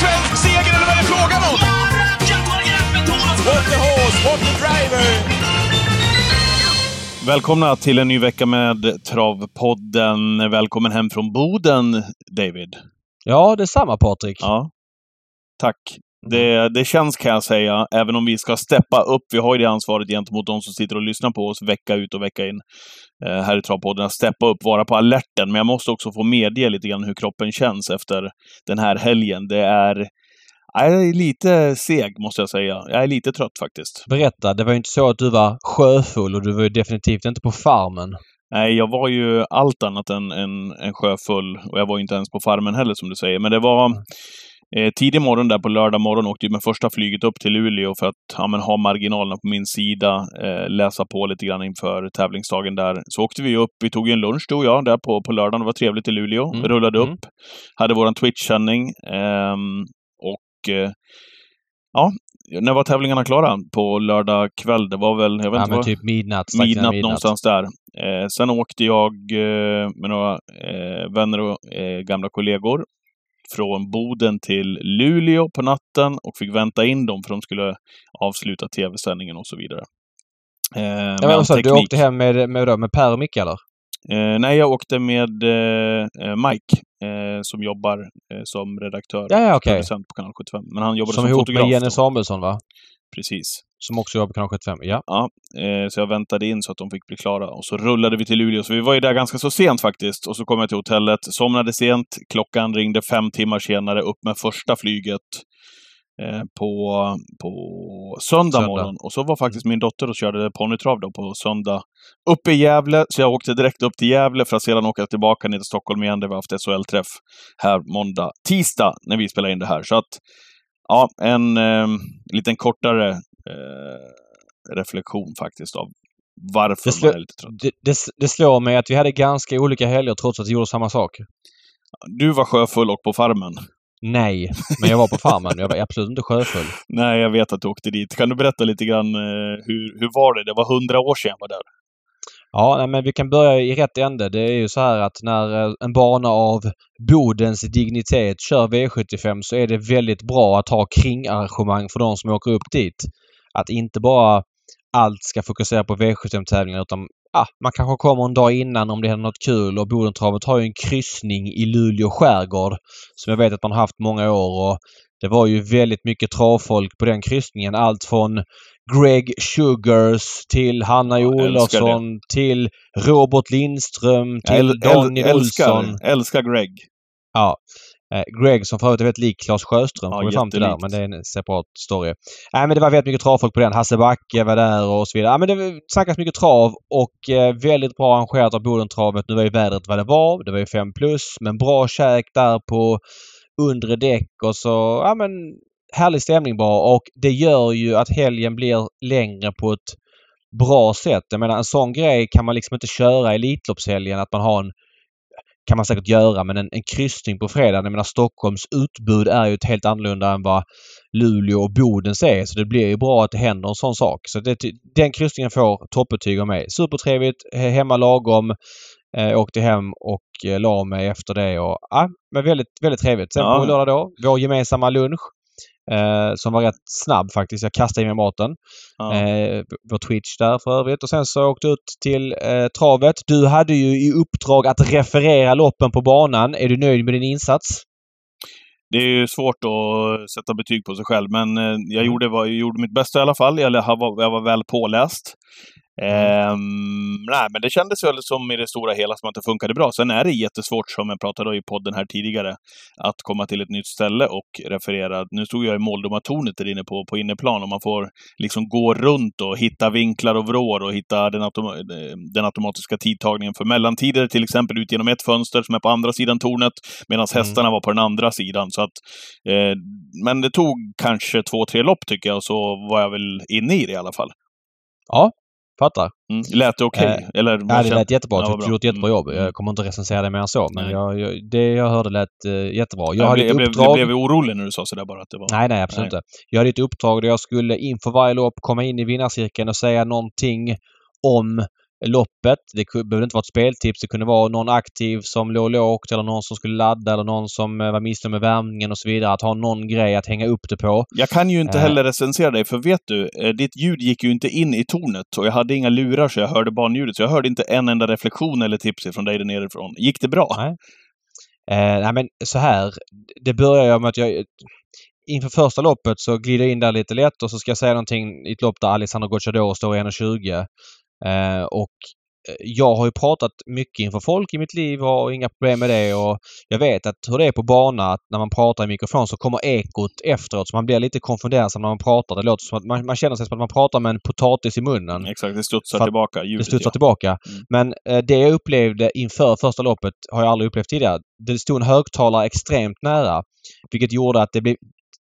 svensk seger eller vad är det frågan om? What the horse, what the driver! Välkomna till en ny vecka med Travpodden. Välkommen hem från Boden, David. Ja, detsamma Patrik. Ja. Tack. Det, det känns kan jag säga, även om vi ska steppa upp. Vi har ju det ansvaret gentemot de som sitter och lyssnar på oss vecka ut och vecka in eh, här i Travpodden. Att steppa upp, vara på alerten. Men jag måste också få medge lite grann hur kroppen känns efter den här helgen. Det är... Jag är lite seg, måste jag säga. Jag är lite trött faktiskt. Berätta, det var ju inte så att du var sjöfull och du var ju definitivt inte på farmen. Nej, jag var ju allt annat än, än, än sjöfull. Och jag var inte ens på farmen heller, som du säger. Men det var eh, tidig morgon där på lördag morgon åkte jag med första flyget upp till Luleå för att ja, men, ha marginalerna på min sida. Eh, läsa på lite grann inför tävlingsdagen där. Så åkte vi upp. Vi tog en lunch, du och jag, där på, på lördagen. Det var trevligt i Luleå. Mm. Rullade upp. Mm. Hade våran Twitch-sändning. Ehm, och eh, ja, när var tävlingarna klara? På lördag kväll? Det var väl, jag vet Ja, inte men vad... typ midnatt. midnatt, någonstans där. Eh, sen åkte jag eh, med några eh, vänner och eh, gamla kollegor från Boden till Luleå på natten och fick vänta in dem för de skulle avsluta tv-sändningen och så vidare. Eh, Ja, men all vad sa du? Åkte hem med, med, med, Per och Micke eller? Eh, nej, jag åkte med eh, eh, Mike eh, som jobbar eh, som redaktör Ja, ja, producent på Kanal 75. Men han jobbade Som som, ihop fotograf. med Jenny. Samuelsson va? Precis. Som också jobbar kanal 75. Ja. Ja, eh, så jag väntade in så att de fick bli klara. Och så rullade vi till Luleå. Så vi var ju där ganska så sent faktiskt. Och så kom jag till hotellet, somnade sent. Klockan ringde fem timmar senare, upp med första flyget eh, på, på söndag, Söndag. morgon. Och så var faktiskt min dotter och körde ponnytrav då på söndag uppe i Gävle. Så jag åkte direkt upp till Gävle för att sedan åka tillbaka ner till Stockholm igen där vi har haft SHL-träff här måndag, tisdag när vi spelar in det här. Så att, ja, en eh, liten kortare eh, reflektion faktiskt av varför Det, slå, man är lite trött. det, det, det slår mig att vi hade ganska olika helger trots att vi gjorde samma sak. Du var sjöfull och på farmen. Nej, men jag var på farmen. Jag var absolut inte sjöfull. Nej, jag vet att du åkte dit. Kan du berätta lite grann eh, hur, hur var det? Det var hundra år sedan jag var där. Ja, nej, men vi kan börja i rätt ände. Det är ju så här att när eh, en bana av Bodens dignitet kör V75 så är det väldigt bra att ha kringarrangemang för de som åker upp dit. Att inte bara allt ska fokusera på V75-tävlingar utan ah, man kanske kommer en dag innan om det händer något kul och Bodentravet har ju en kryssning i Luleå skärgård som jag vet att man har haft många år och det var ju väldigt mycket travfolk på den kryssningen. Allt från Greg Sugars till Hanna Ja, Olofsson till Robert Lindström Jag till äl- Daniel Olsson. älskar, älskar Greg. Ja. Eh, Greg som för övrigt är väldigt lik Claes Sjöström Ja, kom fram till där, men det är en separat story. Nej men det var väldigt mycket travfolk på den. Hasse Backe var där och så vidare. Ja, men det snackas mycket trav och eh, väldigt bra arrangerat av Bodentravet. Nu var ju vädret vad det var. Det var ju 5 plus men bra käk där på undre däck och så, ja men härlig stämning bara och det gör ju att helgen blir längre på ett bra sätt. Jag menar en sån grej kan man liksom inte köra i Elitloppshelgen att man har en kan man säkert göra men en, en kryssning på fredag. Jag menar Stockholms utbud är ju ett helt annorlunda än vad Luleå och Bodens är. Så det blir ju bra att det händer en sån sak. Så det, den kryssningen får toppbetyg av mig. Supertrevligt, he- hemma lagom. Eh, åkte hem och eh, la mig efter det och ja, men väldigt, väldigt trevligt. Sen Ja. på lördag då, vår gemensamma lunch. Eh, som var rätt snabb faktiskt. Jag kastade i mig maten. Ja. Eh, vår Twitch där för övrigt. Och sen så åkte jag ut till eh, travet. Du hade ju i uppdrag att referera loppen på banan. Är du nöjd med din insats? Det är ju svårt att sätta betyg på sig själv, men eh, jag gjorde, vad, jag gjorde mitt bästa i alla fall. Jag, var, jag var väl påläst. Ehm, nej, men det kändes väl som i det stora hela som att det funkade bra. Sen är det jättesvårt, som jag pratade i podden här tidigare, att komma till ett nytt ställe och referera. Nu stod jag i måldomartornet där inne på, på inneplan och man får liksom gå runt och hitta vinklar och vrår och hitta den, automa den automatiska tidtagningen för mellantider, till exempel ut genom ett fönster som är på andra sidan tornet, medan Mm. hästarna var på den andra sidan. Så att, eh, men det tog kanske två, tre lopp tycker jag, och så var jag väl inne i det i alla fall. Ja, fattar. Mm. Lät det okej? Eh, Eller, Ja, det lät jättebra. Ja, du gjort ett jättebra jobb. Mm. Jag kommer inte recensera det mer än så. Men jag, jag, det jag hörde lät uh, jättebra. Jag, Jag, hade jag, blev, uppdrag... jag blev orolig när du sa sådär bara. Att det var... Nej, nej, absolut Nej. inte. Jag hade ett uppdrag där jag skulle inför varje lopp komma in i vinnarcirkeln och säga någonting om loppet. Det behövde inte vara ett speltips. Det kunde vara någon aktiv som låg lågt eller någon som skulle ladda eller någon som var missnöjd med värmningen och så vidare. Att ha någon grej att hänga upp det på. Jag kan ju inte heller recensera dig, för vet du, ditt ljud gick ju inte in i tornet och jag hade inga lurar så jag hörde banljudet. Så jag hörde inte en enda reflektion eller tips från dig där nerifrån. Gick det bra? Nej. Eh, nej men så här. Det börjar med att jag inför första loppet så glider jag in där lite lätt och så ska jag säga någonting i ett lopp där Alexander Gocciador står i 1.20. Eh, och eh, jag har ju pratat mycket inför folk i mitt liv och har inga problem med det och jag vet att hur det är på bana att när man pratar i mikrofon så kommer ekot efteråt så man blir lite konfunderad när man pratar. Det låter som att man, man känner sig som att man pratar med en potatis i munnen. Exakt, det studsar tillbaka. Ljudet, det studsar ja. tillbaka. Mm. Men eh, det jag upplevde inför första loppet har jag aldrig upplevt tidigare. Det stod en högtalare extremt nära. Vilket gjorde att det blev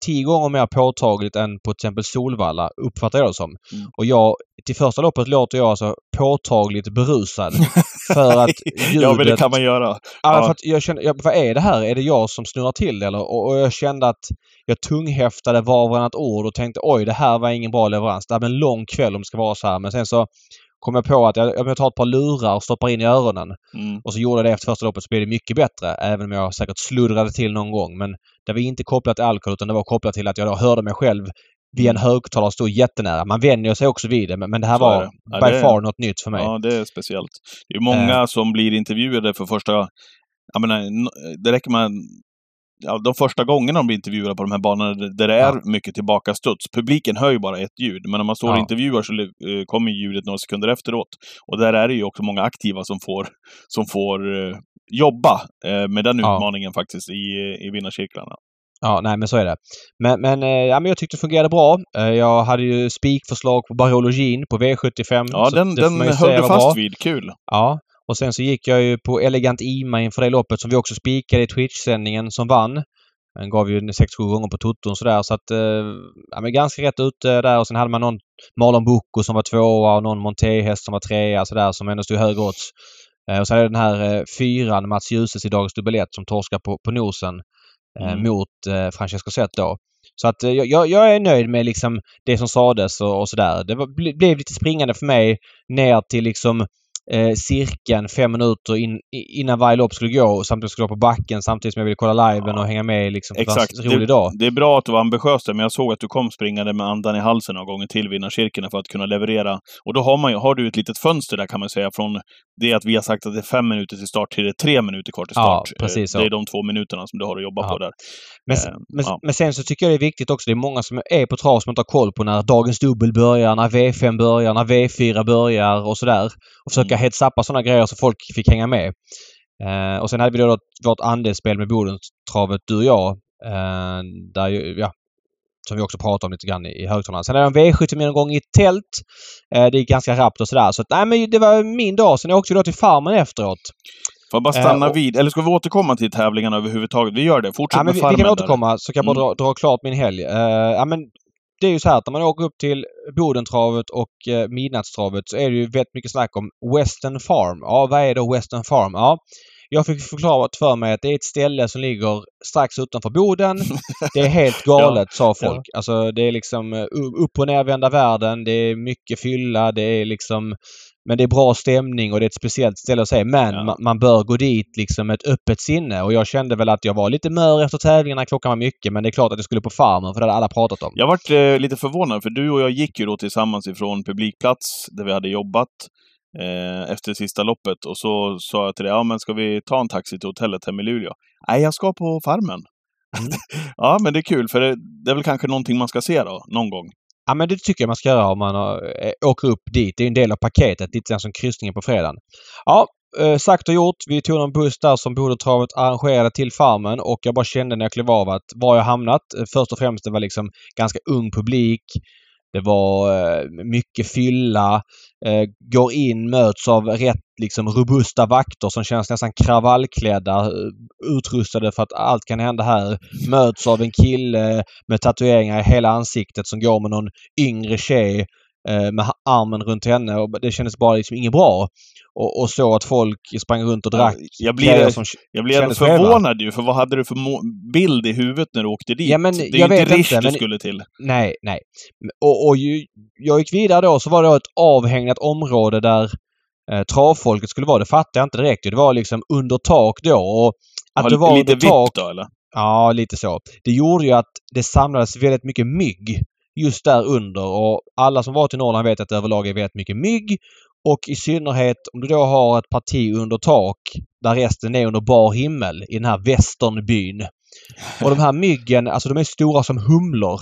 tio gånger mer påtagligt än på till exempel Solvalla, uppfattar jag det som. Mm. Och jag, till första loppet låter jag alltså påtagligt berusad. för att ljudet... ja, men det kan man göra. Ja, ja. för att jag kände, ja, vad är det här? Är det jag som snurrar till det eller? Och, och jag kände att jag tunghäftade var och varannat ord och tänkte oj, det här var ingen bra leverans. Det här blir en lång kväll om det ska vara så här. Men sen så kom jag på att jag, jag tar ett par lurar och stoppar in i öronen. Mm. Och så gjorde jag det efter första loppet så blev det mycket bättre. Även om jag säkert sluddrade till någon gång. Men det var inte kopplat till alkohol utan det var kopplat till att jag hörde mig själv via en högtalare stå jättenära. Man vänjer sig också vid det men det här så var det. Ja, by det far något nytt för mig. Ja, det är speciellt. Det är många äh. som blir intervjuade för första... Jag menar, det räcker med ja, de första gångerna de blir intervjuade på de här banorna där det är ja. mycket tillbakastuds. Publiken hör ju bara ett ljud, men när man står och intervjuar så uh, kommer ljudet några sekunder efteråt. Och där är det ju också många aktiva som får, som får uh, jobba uh, med den utmaningen faktiskt i, i vinnarcirklarna. Ja, nej men så är det. Men, men, ja, men jag tyckte det fungerade bra. Jag hade ju spikförslag på Barolo Jean på V75. Ja, den, den höll du fast bra. vid. Kul! Ja, och sen så gick jag ju på Elegant Ima inför det loppet som vi också spikade i Twitch-sändningen som vann. Den gav ju 6-7 gånger på tutton sådär så att... Eh, ja men ganska rätt ute där och sen hade man någon Marlon Bocco som var tvåa och någon Monté-häst som var trea sådär som ändå stod högre odds. Eh, och sen är det den här eh, fyran Mats Djuse i dagens dubbel som torskar på, på nosen eh, mm. mot eh, Francesco Zet då. Så att jag, jag, är nöjd med liksom det som sades och, och sådär. Det var, blev lite springande för mig ner till liksom eh, cirkeln fem minuter in, innan varje lopp skulle gå samtidigt skulle jag på backen samtidigt som jag ville kolla liven ja. och hänga med liksom Exakt. en rolig dag. Det är bra att du var ambitiös där, men jag såg att du kom springande med andan i halsen några gånger till vinnarcirkeln för att kunna leverera. Och då har, man ju, har du ett litet fönster där kan man säga från det att vi har sagt att det är fem minuter till start till det är tre minuter kvar till start. Ja, precis så. Det är de två minuterna som du har att jobba ja. på där. Men, eh, men, ja. men, sen så tycker jag det är viktigt också. Det är många som är på trav som inte har koll på när dagens dubbel börjar, när V5 börjar, när V4 börjar och sådär. Och försöka mm. heads-uppa sådana grejer så folk fick hänga med. Eh, och sen hade vi då vårt andelsspel med Bodenstravet, du och jag. Eh, där ja, som vi också pratade om lite grann i, högtalarna. Sen är det en V75 någon gång i ett tält. Eh, det gick ganska rappt och sådär. Så att, nej men det var min dag. Sen åkte vi då till farmen efteråt. Får jag bara stanna eh, och, vid, eller ska vi återkomma till tävlingarna överhuvudtaget? Vi gör det. Fortsätt ja, med vi, farmen. Vi kan återkomma så kan jag bara mm. dra, dra klart min helg. Uh, ja, men det är ju så här att när man åker upp till Bodentravet och eh, Midnattstravet så är det ju väldigt mycket snack om Western Farm. Ja, vad är då Western Farm? Ja, jag fick förklarat för mig att det är ett ställe som ligger strax utanför Boden. Det är helt galet, ja, sa folk. Ja. Alltså det är liksom eh, upp och nervända världen. Det är mycket fylla. Det är liksom men det är bra stämning och det är ett speciellt ställe att se. Men ja. man, man, bör gå dit liksom med ett öppet sinne. Och jag kände väl att jag var lite mör efter tävlingarna. Klockan var mycket. Men det är klart att jag skulle på Farmen för det hade alla pratat om. Jag varit eh, lite förvånad för du och jag gick ju då tillsammans ifrån publikplats där vi hade jobbat eh, efter sista loppet. Och så sa jag till dig, ja men ska vi ta en taxi till hotellet hem i Luleå? Nej, jag ska på Farmen. Mm. ja, men det är kul för det, det är väl kanske någonting man ska se då, någon gång. Ja men det tycker jag man ska göra om man eh, åker upp dit. Det är en del av paketet. Lite grann som kryssningen på fredagen. Ja, eh, sagt och gjort. Vi tog en buss där som Bodentravet arrangerade till Farmen och jag bara kände när jag klev av att var jag hamnat. Eh, först och främst det var liksom ganska ung publik. Det var eh, mycket fylla. Eh, går in, möts av rätt liksom robusta vakter som känns nästan kravallklädda, eh, utrustade för att allt kan hända här. Möts av en kille med tatueringar i hela ansiktet som går med någon yngre tjej med armen runt henne och det kändes bara liksom inget bra och, och så att folk sprang runt och drack Jag blir, som jag blir förvånad ju, för vad hade du för bild i huvudet när du åkte dit? Ja, men, det är ju inte Rish du men, skulle till. Nej, nej. Och, och ju, jag gick vidare då så var det ett avhägnat område där eh, travfolket skulle vara. Det fattade jag inte direkt. Det var liksom under tak då. Och att Har det var lite tak... då eller? Ja, lite så. Det gjorde ju att det samlades väldigt mycket mygg just där under och alla som varit i Norrland vet att det överlag är väldigt mycket mygg. Och i synnerhet om du då har ett parti under tak där resten är under bar himmel i den här västernbyn. Och de här myggen, alltså de är stora som humlor.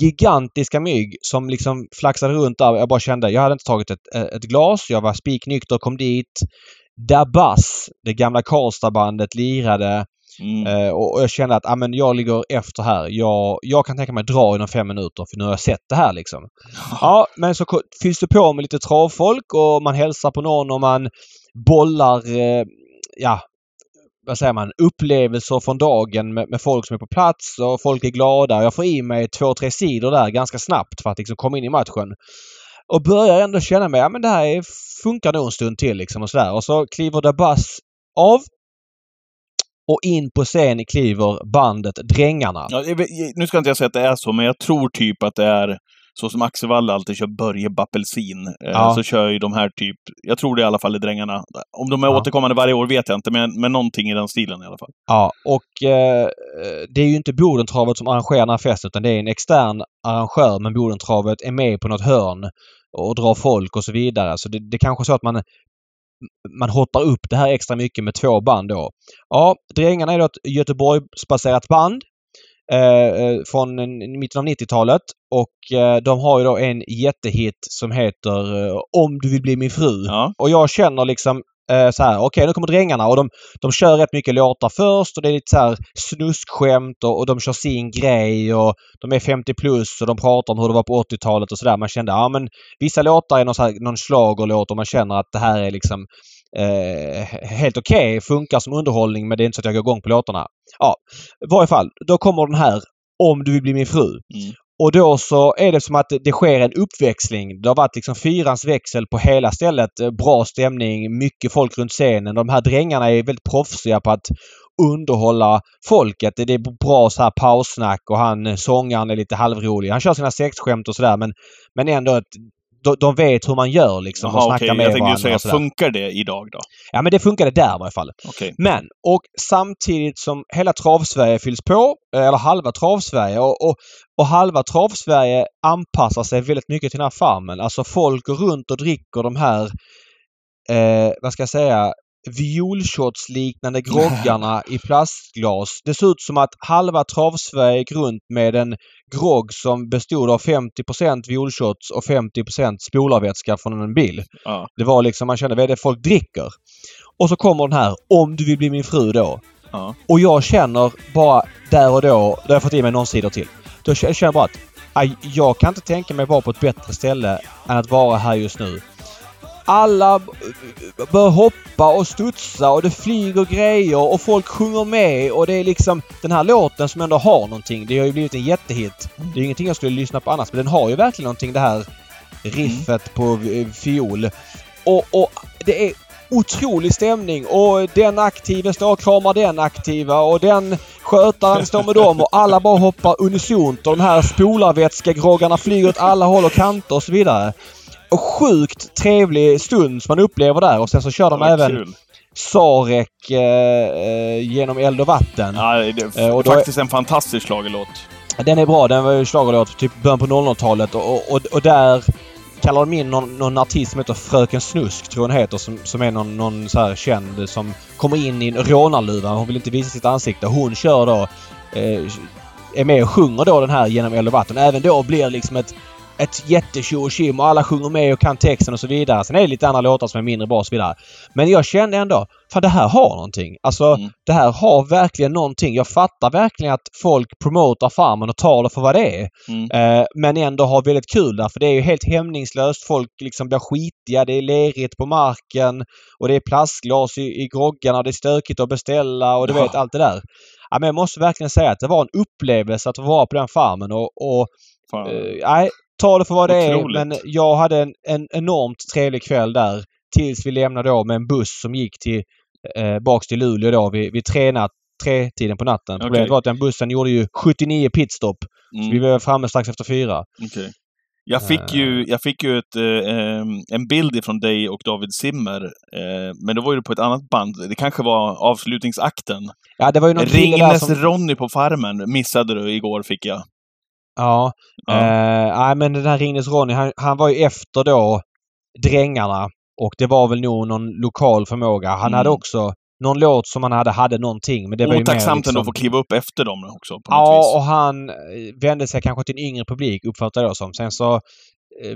Gigantiska mygg som liksom flaxade runt där. Jag bara kände, jag hade inte tagit ett, ett glas. Jag var spiknykter, kom dit. Dabas, det gamla Karlstadbandet, lirade. Mm. Eh, och, jag kände att ah, men jag ligger efter här. Jag, jag kan tänka mig dra inom fem minuter för nu har jag sett det här liksom. Ja, men så fylls det på med lite travfolk och man hälsar på någon och man bollar, eh, ja, vad säger man, upplevelser från dagen med, med folk som är på plats och folk är glada. Jag får i mig två, tre sidor där ganska snabbt för att liksom komma in i matchen. Och börjar ändå känna mig, ja men det här är, funkar nog en stund till liksom och sådär. Och så kliver Dabas av och in på scen kliver bandet Drängarna. Ja, nu ska inte jag säga att det är så, men jag tror typ att det är så som Axel Wall alltid kör Börje Bappelsin. Eh, Ja. Så kör ju de här typ, jag tror det i alla fall är Drängarna. Om de är Ja. återkommande varje år vet jag inte, men, men någonting i den stilen i alla fall. Ja, och eh, det är ju inte Bodentravet som arrangerar den här festen utan det är en extern arrangör men Bodentravet är med på något hörn och drar folk och så vidare. Så det, det kanske är så att man man hoppar upp det här extra mycket med två band då. Ja, Drängarna är då ett Göteborgsbaserat band eh, eh, från en- mitten av 90-talet och eh, de har ju då en jättehit som heter eh, Om du vill bli min fru. Ja. Och jag känner liksom eh, så här, okej nu kommer Drängarna och de, de kör rätt mycket låtar först och det är lite så här snuskskämt och, och de kör sin grej och de är 50 plus och de pratar om hur det var på 80-talet och sådär. Man kände, ja men vissa låtar är någon, så här, någon schlagerlåt och man känner att det här är liksom eh, helt okej, funkar som underhållning men det är inte så att jag går igång på låtarna. Ja, i varje fall. Då kommer den här Om du vill bli min fru. Mm. Och då så är det som att det sker en uppväxling. Det har varit liksom fyrans växel på hela stället. Eh, bra stämning, mycket folk runt scenen. De här drängarna är väldigt proffsiga på att underhålla folket. Det är bra så här paussnack och han eh, sångaren är lite halvrolig. Han kör sina sexskämt och sådär men, men ändå ett, de, de vet hur man gör liksom och Jaha, snackar okej. med Jag tänkte säga, och funkar det idag då? Ja men det funkade där i varje fall. Okej. Men, och samtidigt som hela Travsverige fylls på, eh, eller halva Travsverige och, och, och halva Travsverige anpassar sig väldigt mycket till den här farmen. Alltså folk går runt och dricker de här, eh, vad ska jag säga, violshotsliknande groggarna i plastglas. Det ser ut som att halva Travsverige gick runt med en grogg som bestod av 50% violshots och 50% spolarvätska från en bil. Ja. Det var liksom, man kände vad är det folk dricker? Och så kommer den här Om du vill bli min fru då. Ja. Och jag känner bara där och då, då har jag fått i mig någon sidor till. Då känner jag bara att aj, jag kan inte tänka mig vara på ett bättre ställe än att vara här just nu. Alla bör hoppa och studsa och det flyger grejer och folk sjunger med och det är liksom den här låten som ändå har någonting. Det har ju blivit en jättehit. Det är ingenting jag skulle lyssna på annars men den har ju verkligen någonting det här riffet på eh, fiol. Och, och det är otrolig stämning och den aktive står och kramar den aktiva och den skötaren står med dem och alla bara hoppar unisont och de här spolarvätskegroggarna flyger åt alla håll och kanter och så vidare. Och sjukt trevlig stund som man upplever där och sen så kör de även kul. Sarek eh, eh, genom eld och vatten. Ja, det är Eh, och då är- faktiskt en fantastisk schlagerlåt. Den är bra. Den var ju schlagerlåt typ början på 00-talet och, och, och där kallar de in någon, någon artist som heter Fröken Snusk, tror jag hon heter, som, som är någon, någon så här känd som kommer in i en rånarluva. Hon vill inte visa sitt ansikte. Hon kör då, eh, är med och sjunger då den här genom eld och vatten. Även då blir liksom ett ett jättetjo och och alla sjunger med och kan texten och så vidare. Sen är det lite andra låtar som är mindre bra och så vidare. Men jag kände ändå, fan det här har någonting. Alltså Mm. det här har verkligen någonting. Jag fattar verkligen att folk promotar farmen och tar det för vad det är. Mm. Eh, men ändå har väldigt kul där för det är ju helt hämningslöst. Folk liksom blir skitiga. Det är lerigt på marken och det är plastglas i, i groggarna och det är stökigt att beställa och du Ja. vet allt det där. Ja, men jag måste verkligen säga att det var en upplevelse att vara på den farmen och, och eh, nej, ta det för vad det Otroligt. är. Men jag hade en, en enormt trevlig kväll där tills vi lämnade då med en buss som gick till eh, baks till Luleå då vid, vid tre, natt, tre tiden på natten. Problemet var att den bussen gjorde ju 79 pitstop. Mm. Så vi var framme strax efter fyra. Okej. Jag fick ju, Eh. jag fick ju ett, eh, en bild ifrån dig och David Zimmer, eh, men det var ju på ett annat band. Det kanske var avslutningsakten. Ja, det var ju Ringnes som... Ronny på Farmen missade du igår, fick jag. Ja. Ja. Eh, men den här Ringnes Ronny, han, han var ju efter då Drängarna. Och det var väl nog någon lokal förmåga. Han Mm. hade också någon låt som han hade, hade någonting. Men det var Otacksamt liksom... ändå att få kliva upp efter dem också, på något Ja, vis. och han eh, vände sig kanske till en yngre publik uppfattar jag det som. Sen så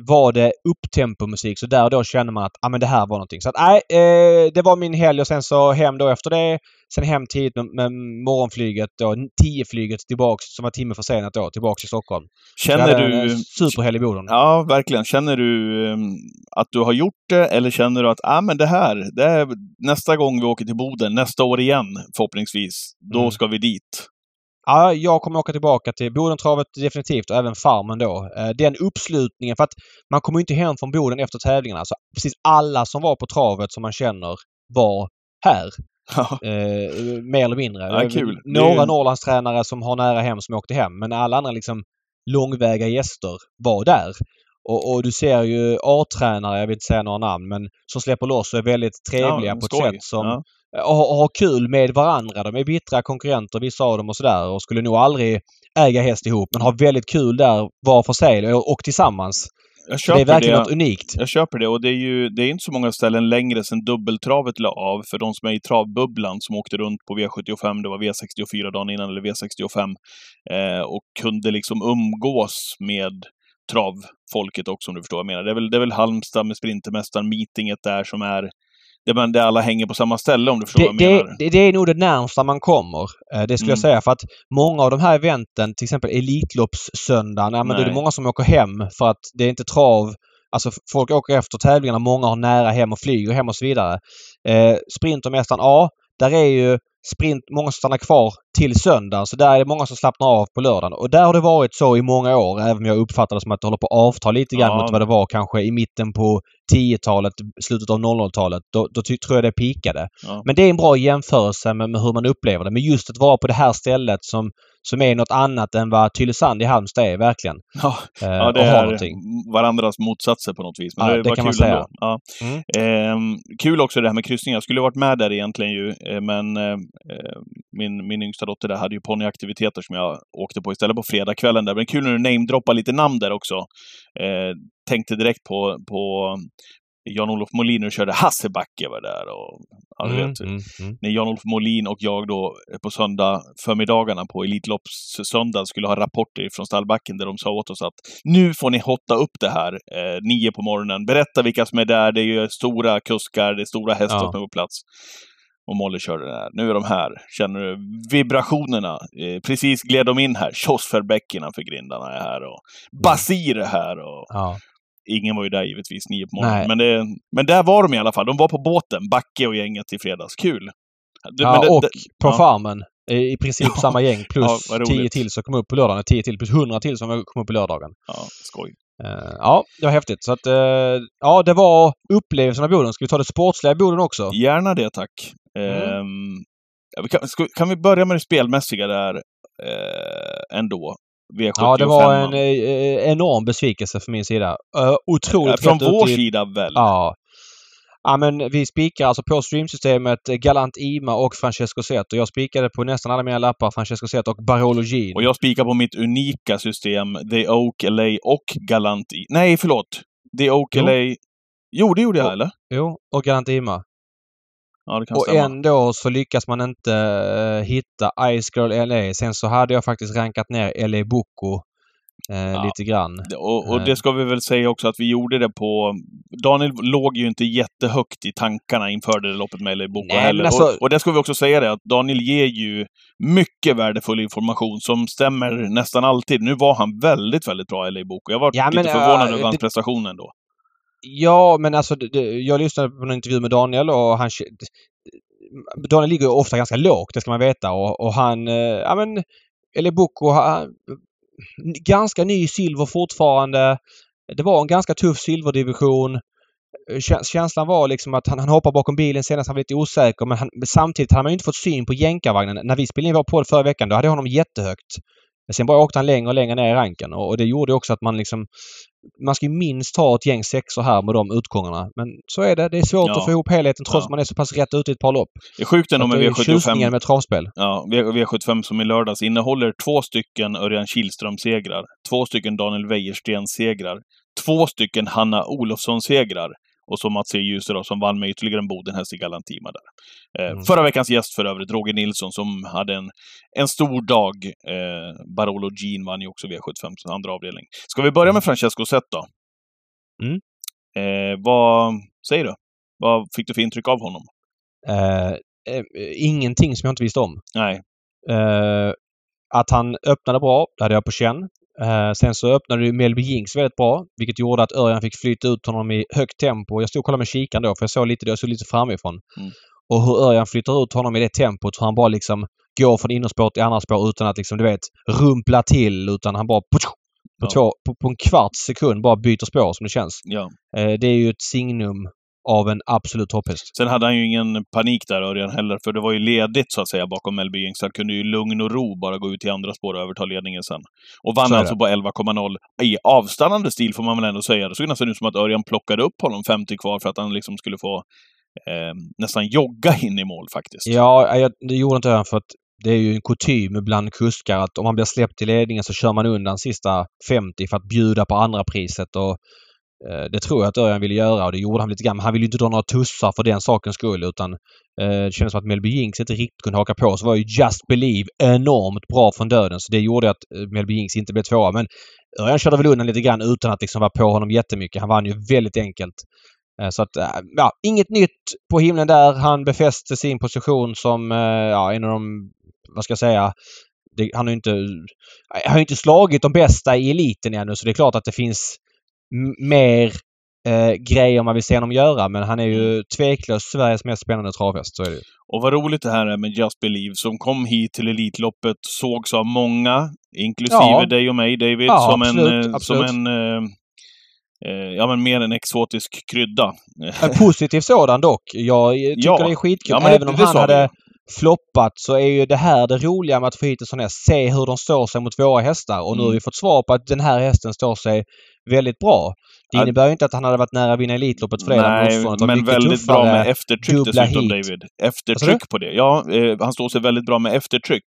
var det upptempomusik så där och då kände man att ah, men det här var någonting. Så att nej, eh, det var min helg och sen så hem då efter det. Sen hem tidigt med, med morgonflyget då, 10-flyget tillbaks som var timme försenat då, tillbaks till Stockholm. Känner du... Superhelg i Boden. Ja, verkligen. Känner du em, att du har gjort det eller känner du att ah, men det här, det är nästa gång vi åker till Boden, nästa år igen förhoppningsvis, då Mm. ska vi dit? Ja, jag kommer åka tillbaka till Bodentravet definitivt och även Farmen då. Eh, Den uppslutningen, för att man kommer inte hem från Boden efter tävlingarna. Så precis alla som var på travet som man känner var här. Ja. Eh, mer eller mindre. Ja, är kul. är Några ju- Norrlandstränare som har nära hem som åkte hem men alla andra liksom långväga gäster var där. Och, och du ser ju A-tränare, jag vill inte säga några namn, men som släpper loss och är väldigt trevliga Ja, på ett skoj. sätt som. Och, har kul med varandra. De är bittra konkurrenter vissa av dem och sådär och skulle nog aldrig äga häst ihop men har väldigt kul där var för sig och, och tillsammans. Det är verkligen det. något unikt. Jag köper det och det är ju det är inte så många ställen längre sedan dubbeltravet la av. För de som är i travbubblan som åkte runt på V75, det var V64 dagen innan eller V65, eh, och kunde liksom umgås med travfolket också om du förstår vad jag menar. Det är väl, det är väl Halmstad med Sprintermästaren, meetinget där som är där, man, där alla hänger på samma ställe om du förstår Det, vad jag menar. det, det, det är nog det närmsta man kommer. Eh, Det skulle jag Mm. säga för att många av de här eventen, till exempel Elitloppssöndagen, ja, men då är det många som åker hem för att det är inte trav. Alltså folk åker efter tävlingarna, många har nära hem och flyger hem och så vidare. Eh, Sprintermästaren, ja, där är ju sprint, många som stannar kvar till söndagen. Så där är det många som slappnar av på lördagen. Och där har det varit så i många år, även om jag uppfattar det som att det håller på att avta lite grann Ja. mot vad det var kanske i mitten på 10-talet, slutet av 00-talet. Då, då tror jag det pikade. Ja. Men det är en bra jämförelse med, med hur man upplever det. Men just att vara på det här stället som, som är något annat än vad Tylösand i Halmstad är verkgen. Ja, Eh, ja, det är någonting. varandras motsatser på något vis. Men Ja, det, det var kan man kul säga. ändå. Ja. Mm. Ehm, kul också det här med kryssningar. Jag skulle varit med där egentligen ju, eh, men eh, eh, min, min yngsta dotter där hade ju ponnyaktiviteter som jag åkte på istället på fredagskvällen där. Men kul när du namedroppar lite namn där också. Eh, tänkte direkt på, på Jan-Olof Molin och körde Hassebacke var där och ja, Mm, vet. mm, mm. När Jan-Olof Molin och jag då eh, på söndag förmiddagarna på Elitlopps-söndag skulle ha rapporter från stallbacken där de sa åt oss att nu får ni hotta upp det här eh, nio på morgonen. Berätta vilka som är där. Det är ju stora kuskar, det är stora hästar Ja. på plats. Och Molly körde den här. Nu är de här. Känner du vibrationerna? Eh, precis gled de in här. Tjosferbäck innanför grindarna är här och Basir är här och Ja. Ingen var ju där givetvis nio på morgonen. Nej. Men, det, men där var de i alla fall. De var på båten, Backe och gänget i fredags. Kul! Det- ja det- och det- på ja. farmen. I princip Ja. samma gäng Ja, plus roligt. 10 till som kom upp på lördagen. 10 till plus 100 till som kom upp på lördagen. Ja, skoj. Eh, ja, det var häftigt. Så att, eh, ja, det var upplevelsen av Boden. Ska vi ta det sportsliga i Boden också? Gärna det, tack. Mm. Ja, vi kan, ska, kan vi börja med det spelmässiga där eh, ändå? V75. Ja, det var en eh, enorm besvikelse från min sida. Uh, otroligt Från vår i- sida väl? Ja. Ja men vi spikar alltså på streamsystemet Galant Ima och Francesco Zet och jag spikade på nästan alla mina lappar Francesco Zet och Barolo Jean. Och jag spikar på mitt unika system, The Oak LA och Galant I. Nej, förlåt! The Oak Jo. LA... Jo, det gjorde jag, Och- eller? Jo, och Galant Ima. Ja, det kan Och stämma. ändå så lyckas man inte eh, hitta Ice Girl LA. Sen så hade jag faktiskt rankat ner LA Boko eh, Ja. lite grann. Och, och Eh. det ska vi väl säga också att vi gjorde det på... Daniel låg ju inte jättehögt i tankarna inför det loppet med LA Boko Nej, heller. men alltså- och, och det ska vi också säga det, att Daniel ger ju mycket värdefull information som stämmer nästan alltid. Nu var han väldigt, väldigt bra LA Boko. Jag var Ja, men, lite förvånad äh, över hans det- prestation ändå. Ja, men alltså det, jag lyssnade på en intervju med Daniel och han... Daniel ligger ju ofta ganska lågt, det ska man veta. Och, och han... Eh, ja men... Eller Boko, han, ganska ny silver fortfarande. Det var en ganska tuff silverdivision. Eh, känslan var liksom att han, han hoppar bakom bilen senast, han var lite osäker men, han, samtidigt hade man ju inte fått syn på jänkarvagnen. När vi spelade in vår podd förra veckan då hade jag honom jättehögt. Men Sen bara åkte han längre och längre ner i ranken och, och det gjorde också att man liksom man ska ju minst ta ett gäng sexor här med de utgångarna. Men så är det. Det är svårt Ja. att få ihop helheten trots Ja. att man är så pass rätt ute i ett par lopp. Det är sjukt ändå med det är V75. tjusningen med travspel. Ja, V- V75 som i lördags innehåller två stycken Örjan Kihlström-segrar, två stycken Daniel Wäjersten-segrar, två stycken Hanna Olofsson-segrar och så Mats E. Djuse då, som vann med ytterligare en Bodenhäst i Galantima där. Eh, Mm. Förra veckans gäst för övrigt, Roger Nilsson, som hade en, en stor dag. Eh, Barolo Jean vann ju också V75 andra avdelning. Ska vi börja med Francesco Zet då? Mm. Eh, vad säger du? Vad fick du för intryck av honom? Eh, eh, ingenting som jag inte visste om. Nej. Eh, att han öppnade bra, det hade jag på känn. Eh, sen så öppnade ju Melby Jinx väldigt bra, vilket gjorde att Örjan fick flytta ut honom i högt tempo. Jag stod och kollade med kikaren då, för jag såg lite, jag såg lite framifrån. Mm. Och hur Örjan flyttar ut honom i det tempot, hur han bara liksom går från innerspår till andra spår utan att liksom, du vet, rumpla till. Utan han bara på, Ja. två, på, på en kvarts sekund bara byter spår som det känns. Ja. Eh, det är ju ett signum av en absolut topphäst. Sen hade han ju ingen panik där Örjan heller, för det var ju ledigt så att säga bakom Melby Jinx. Han kunde ju lugn och ro bara gå ut i andra spår och överta ledningen sen. Och vann alltså på 11,0 i avstannande stil får man väl ändå säga. Det såg nästan ut som att Örjan plockade upp honom 50 kvar för att han liksom skulle få eh, nästan jogga in i mål faktiskt. Ja, jag, det gjorde inte Örjan för att det är ju en kutym bland kuskar att om man blir släppt i ledningen så kör man undan sista 50 för att bjuda på andra priset och Eh, det tror jag att Örjan ville göra och det gjorde han lite grann. Men han ville ju inte dra några tussar för den sakens skull utan eh, det kändes som att Melby Jinx inte riktigt kunde haka på. Så var ju Just Believe enormt bra från döden så det gjorde att eh, Melby Jinx inte blev tvåa. Men Örjan körde väl undan lite grann utan att liksom vara på honom jättemycket. Han vann ju väldigt enkelt. Eh, Så att, eh, ja, inget nytt på himlen där. Han befäste sin position som eh, ja, en av de, vad ska jag säga, det, han har ju inte, eh, har inte slagit de bästa i eliten ännu så det är klart att det finns mer eh, grejer man vill se honom göra men han är ju tveklöst Sveriges mest spännande travhäst. Så är det ju. Och vad roligt det här är med Just Believe, som kom hit till Elitloppet, sågs av många, inklusive Ja. dig och mig David, Ja, som, absolut, en, eh, som absolut. en eh, eh, ja, men mer en exotisk krydda. En positiv sådan dock. Jag eh, tycker Ja. det är skitkul. Ja, men det- Även om det han hade ju. floppat så är ju det här det roliga med att få hit en sån här. Se hur de står sig mot våra hästar. Och nu har Mm. vi fått svar på att den här hästen står sig väldigt bra. Det innebär ju inte att han hade varit nära att vinna Elitloppet för det. Nej, men väldigt bra med eftertryck dessutom, hit. David. Eftertryck på det. Ja, eh, han står sig väldigt bra med eftertryck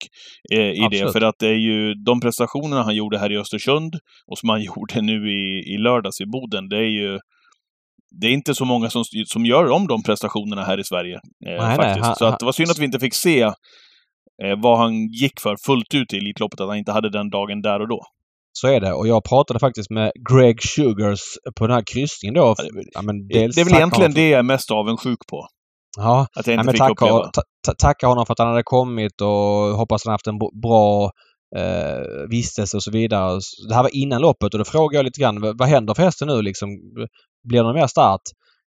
eh, i det. Absolut. För att det är ju de prestationerna han gjorde här i Östersund och som han gjorde nu i, i lördags i Boden, det är ju det är inte så många som, som gör om de prestationerna här i Sverige. Eh, Nej, nej, faktiskt. han- så att det var synd att vi inte fick se eh, vad han gick för fullt ut i Elitloppet, att han inte hade den dagen där och då. Så är det. Och jag pratade faktiskt med Greg Sugars på den här kryssningen då. Ja, men dels det är väl egentligen det jag är mest avundsjuk på. Ja, Att jag Ja, inte men fick tacka, uppleva. ta, ta, tacka honom för att han hade kommit och hoppas han haft en bra eh, vistelse och så vidare. Det här var innan loppet och då frågade jag lite grann vad vad händer för hästen nu liksom? Blir det någon mer start?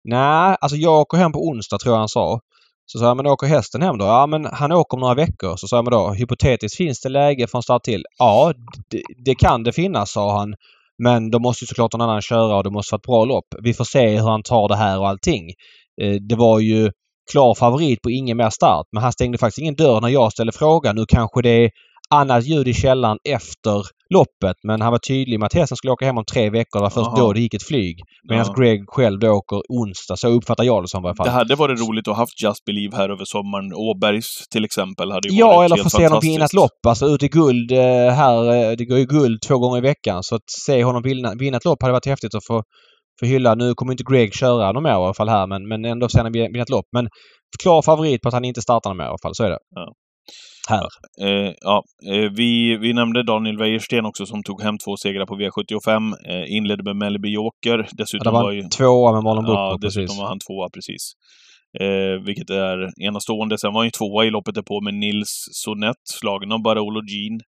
Nej, alltså jag åker hem på onsdag tror jag han sa. Så sa jag, men åker hästen hem då? Ja, men han åker om några veckor. Så sa jag, men då hypotetiskt finns det läge från start till? Ja, det, det kan det finnas, sa han. Men då måste ju såklart någon annan köra och det måste vara ett bra lopp. Vi får se hur han tar det här och allting. Eh, det var ju klar favorit på ingen mer start. Men han stängde faktiskt ingen dörr när jag ställde frågan. Nu kanske det är annat ljud i källan efter loppet. Men han var tydlig med att hästen skulle åka hem om tre veckor. Det var först Jaha. då det gick ett flyg. Medan Ja. Greg själv då åker onsdag. Så uppfattar jag det som i alla fall. Det hade varit roligt att ha haft Just Believe här över sommaren. Åbergs till exempel hade ju Ja, varit eller helt få se honom vinna ett lopp. Alltså ut i guld eh, här. eh, Det går ju guld två gånger i veckan. Så att se honom vinna, vinna ett lopp hade varit häftigt att få, få hylla. Nu kommer inte Greg köra någon mer i alla fall här men, men ändå se honom vinna ett lopp. Men klar favorit på att han inte startar någon mer i alla fall. Så är det. Ja. Här. Eh, ja, eh, vi, vi nämnde Daniel Wäjersten också som tog hem två segrar på V75. Eh, inledde med Mellby Joker. Ja, Dessutom det var var ju... tvåa med Marlon Bucco Ja, dessutom precis. var han tvåa precis. Eh, vilket är enastående. Sen var han ju tvåa i loppet därpå med Nils Sonett, slagen av Barolo Jean.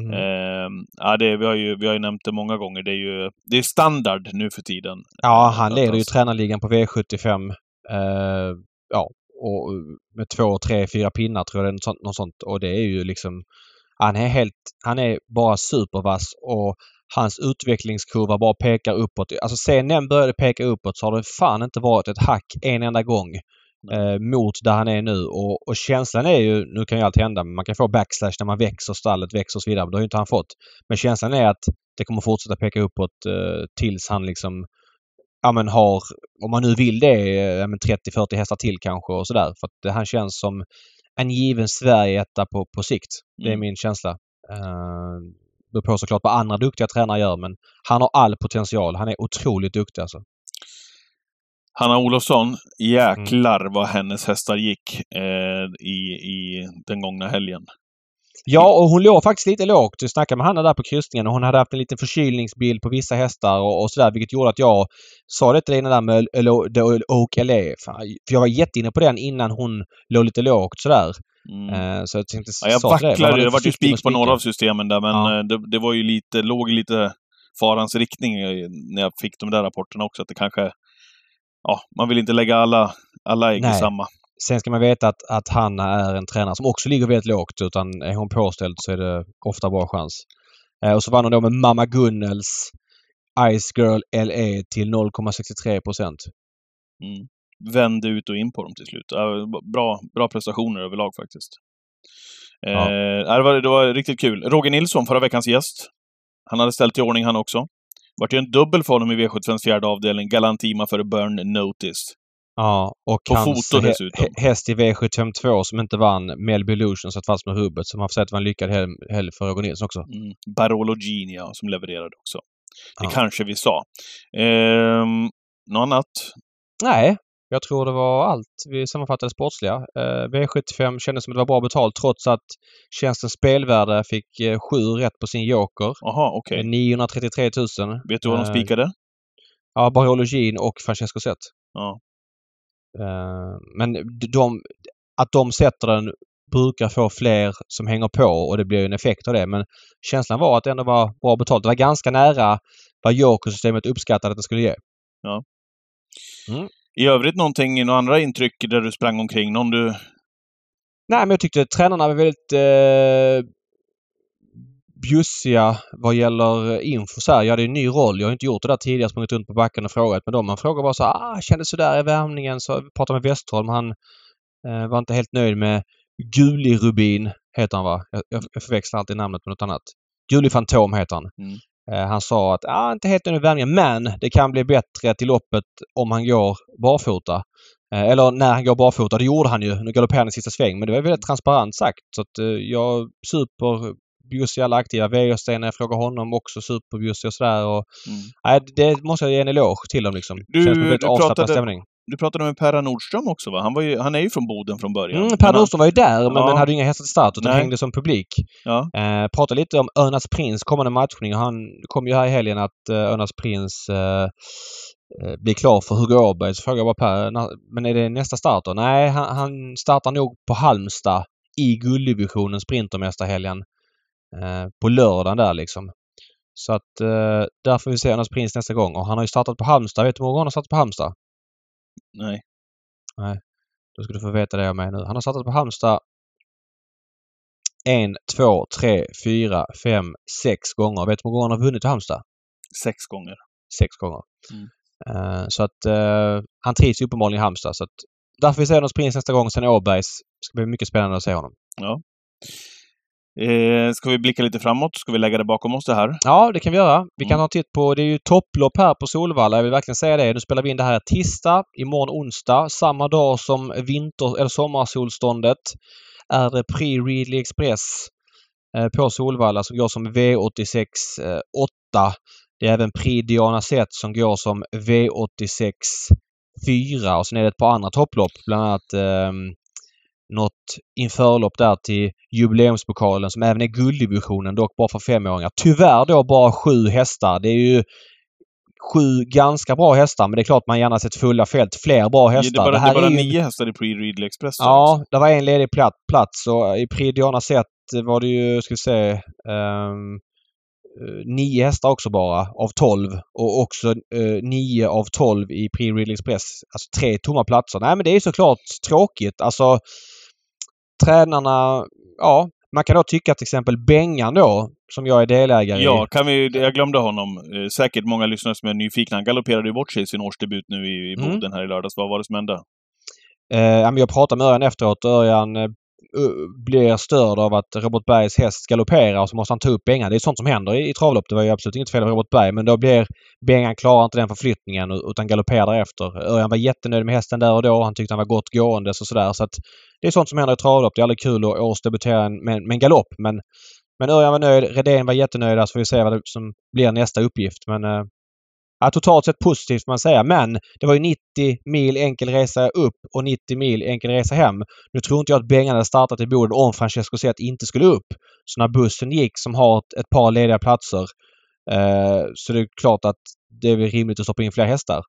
Mm. Eh, ja, det, vi, har ju, vi har ju nämnt det många gånger. Det är ju det är standard nu för tiden. Ja, han leder ju tränarligan på V75. Eh, ja, och med två, tre, fyra pinnar tror jag det är sånt, något sånt. Och det är ju liksom... Han är helt... Han är bara supervass och hans utvecklingskurva bara pekar uppåt. Alltså sen den började peka uppåt så har det fan inte varit ett hack en enda gång. eh, mot där han är nu. Och, och känslan är ju, nu kan ju allt hända, men man kan få backslash när man växer, stallet växer och så vidare. Men det har ju inte han fått. Men känslan är att det kommer fortsätta peka uppåt eh, tills han liksom ja men har, om man nu vill det, ja, 30-40 hästar till kanske och sådär. För att han känns som en given Sverige-etta på, på sikt. Det är Mm. min känsla. Uh, beror på såklart vad andra duktiga tränare gör men han har all potential. Han är otroligt duktig alltså. Hanna Olofsson, jäklar Mm. vad hennes hästar gick eh, i, i den gångna helgen. Ja, och hon låg faktiskt lite lågt. Jag snackade med Hanna där på kryssningen och hon hade haft en liten förkylningsbild på vissa hästar och, och sådär vilket gjorde att jag sa det till dig där med Oak LA. Fan, För jag var jätteinne på den innan hon låg lite lågt sådär. Mm. Eh, så jag tänkte Ja, jag vacklade. lite Det var ju spik på några av systemen där, men Ja. eh, det, det var ju lite, låg lite farans riktning när jag fick de där rapporterna också. Att det kanske... Ja, man vill inte lägga alla, alla ägg i samma. Sen ska man veta att, att Hanna är en tränare som också ligger väldigt lågt utan är hon påställd så är det ofta bra chans. Eh, och så vann hon då med Mamma Gunnels Ice Girl LA till 0,63 procent. Mm. Vände ut och in på dem till slut. Bra, bra prestationer överlag faktiskt. Eh, Ja. det, var, det var riktigt kul. Roger Nilsson, förra veckans gäst. Han hade ställt i ordning han också. Vart ju en dubbel för honom i V75s fjärde avdelning. Galantima före Burn Notice. Ja, och På hans foto dessutom. hä- häst i V752 som inte vann, Melby Illusion, satt fast med rubbet. Så man får säga att det var en lyckad helg, för Roger Nilsson också. Mm. Barolo Genia som levererade också. Det Ja. kanske vi sa. Ehm, något annat? Nej, jag tror det var allt vi sammanfattade sportsliga. Eh, V75 kändes som att det var bra betalt trots att tjänstens spelvärde fick eh, sju rätt på sin joker. Jaha, okej. Eh, 933 000. Vet du vad de eh, spikade? Ja, Barolo Jean och Francesco Zet. Ja. Eh, Men de, att de sätter den brukar få fler som hänger på och det blir en effekt av det. Men känslan var att det ändå var bra betalt. Det var ganska nära vad jokersystemet uppskattade att det skulle ge. I övrigt någonting, några andra intryck där du sprang omkring? Någon du... Nej, men jag tyckte tränarna var väldigt eh, bjussiga vad gäller info. Så här, jag hade en ny roll. Jag har inte gjort det där tidigare, sprungit runt på backen och frågat med dem. Man frågar bara så här, ah, kändes sådär i värmningen. Så pratade med Westholm. Han eh, var inte helt nöjd med Guli Rubin, heter han va? Jag, jag, jag förväxlar alltid namnet med något annat. Guli Fantom heter han. Mm. Eh, han sa att, ah, inte helt nöjd med värmningen, men det kan bli bättre till loppet om han går barfota. Eh, Eller när han går barfota. Det gjorde han ju. Nu galopperade han i sista sväng. Men det var väldigt transparent sagt. Så att eh, jag super bjussig i alla aktiva. Wäjersten, när jag frågar honom, också superbjussig och sådär. Och, Mm. nej, det måste jag ge en eloge till dem liksom. Du- Känns som en väldigt avslappnad stämning. Du pratade med Perra Nordström också va? Han, var ju, han är ju från Boden från början. Mm, Men per han- Nordström var ju där men, Ja. men hade ju inga hästar till start utan Nej. hängde som publik. Ja. Eh, pratade lite om Örnas Prins kommande matchning. Han kom ju här i helgen att eh, Örnas Prins eh, eh, blir klar för Hugo Åberg. Så frågade jag bara Per, men är det nästa start då? Nej, han, han startar nog på Halmstad i gulddivisionen Sprintermästarhelgen. Eh, på lördagen där liksom. Så att eh, där får vi se Örnas Prins nästa gång. Och han har ju startat på Halmstad. Vet du hur många gånger han har startat på Halmstad? Nej. Då ska du få veta det av mig nu. Han har startat på Halmstad en, två, tre, fyra, fem, sex gånger. Vet du hur många gånger han har vunnit i Halmstad? Sex gånger. Sex gånger. Mm. Eh, så att eh, han trivs uppenbarligen i Halmstad. Så att därför vi ser honom Prins nästa gång. Sen Åbergs. Det ska bli mycket spännande att se honom. Eh, ska vi blicka lite framåt? Ska vi lägga det bakom oss det här? Ja, det kan vi göra. Vi kan Mm. en titt på... Det är ju topplopp här på Solvalla. Jag vill verkligen säga det. Nu spelar vi in det här tisdag. Imorgon onsdag. Samma dag som vinter eller sommarsolståndet är det Prix Readly Express eh, på Solvalla som går som V86 eh, 8. Det är även Prix Diana Zet som går som V86 4 och sen är det ett par andra topplopp. Bland annat eh, något införlopp där till jubileumspokalen som även är gulddivisionen, dock bara för femåringar. Tyvärr då bara sju hästar. Det är ju sju ganska bra hästar men det är klart man gärna sett fulla fält. Fler bra Det är hästar. bara, det här är bara är ju- nio hästar i Pre Readly Express. Ja, liksom. det var en ledig plat- plats och i Prix Diana Zet var det ju, ska vi se, eh, nio hästar också bara av tolv och också eh, nio av tolv i Prix Readly Express. Alltså tre tomma platser. Nej men det är såklart tråkigt. Alltså tränarna, ja, man kan då tycka till exempel Bengan då, som jag är delägare Ja, i. kan vi, jag glömde honom. Eh, säkert många lyssnare som är nyfikna. Han galopperade ju bort sig i sin årsdebut nu i, i Mm. Boden här i lördags. Vad var det som hände? Eh, jag pratade med Örjan efteråt. Örjan eh, Eh, blir störd av att Robert Bergs häst galopperar och så måste han ta upp Bengan. Det är sånt som händer i, i travlopp. Det var ju absolut inget fel av Robert Berg men då blir Bengan klarar inte den förflyttningen utan galopperar därefter. Örjan var jättenöjd med hästen där och då. Han tyckte han var gott gåendes och sådär. Så att det är sånt som händer i travlopp. Det är aldrig kul att årsdebutera med, med en galopp men men Örjan var nöjd. Redén var jättenöjd. Alltså, så får vi se vad det som blir nästa uppgift. Men eh, Ja, totalt sett positivt får man säga. Men det var ju 90 mil enkel resa upp och 90 mil enkel resa hem. Nu tror inte jag att Bengan hade startat i Boden om Francesco Zet inte skulle upp. Så när bussen gick som har ett, ett par lediga platser eh, så det är klart att det är rimligt att stoppa in fler hästar.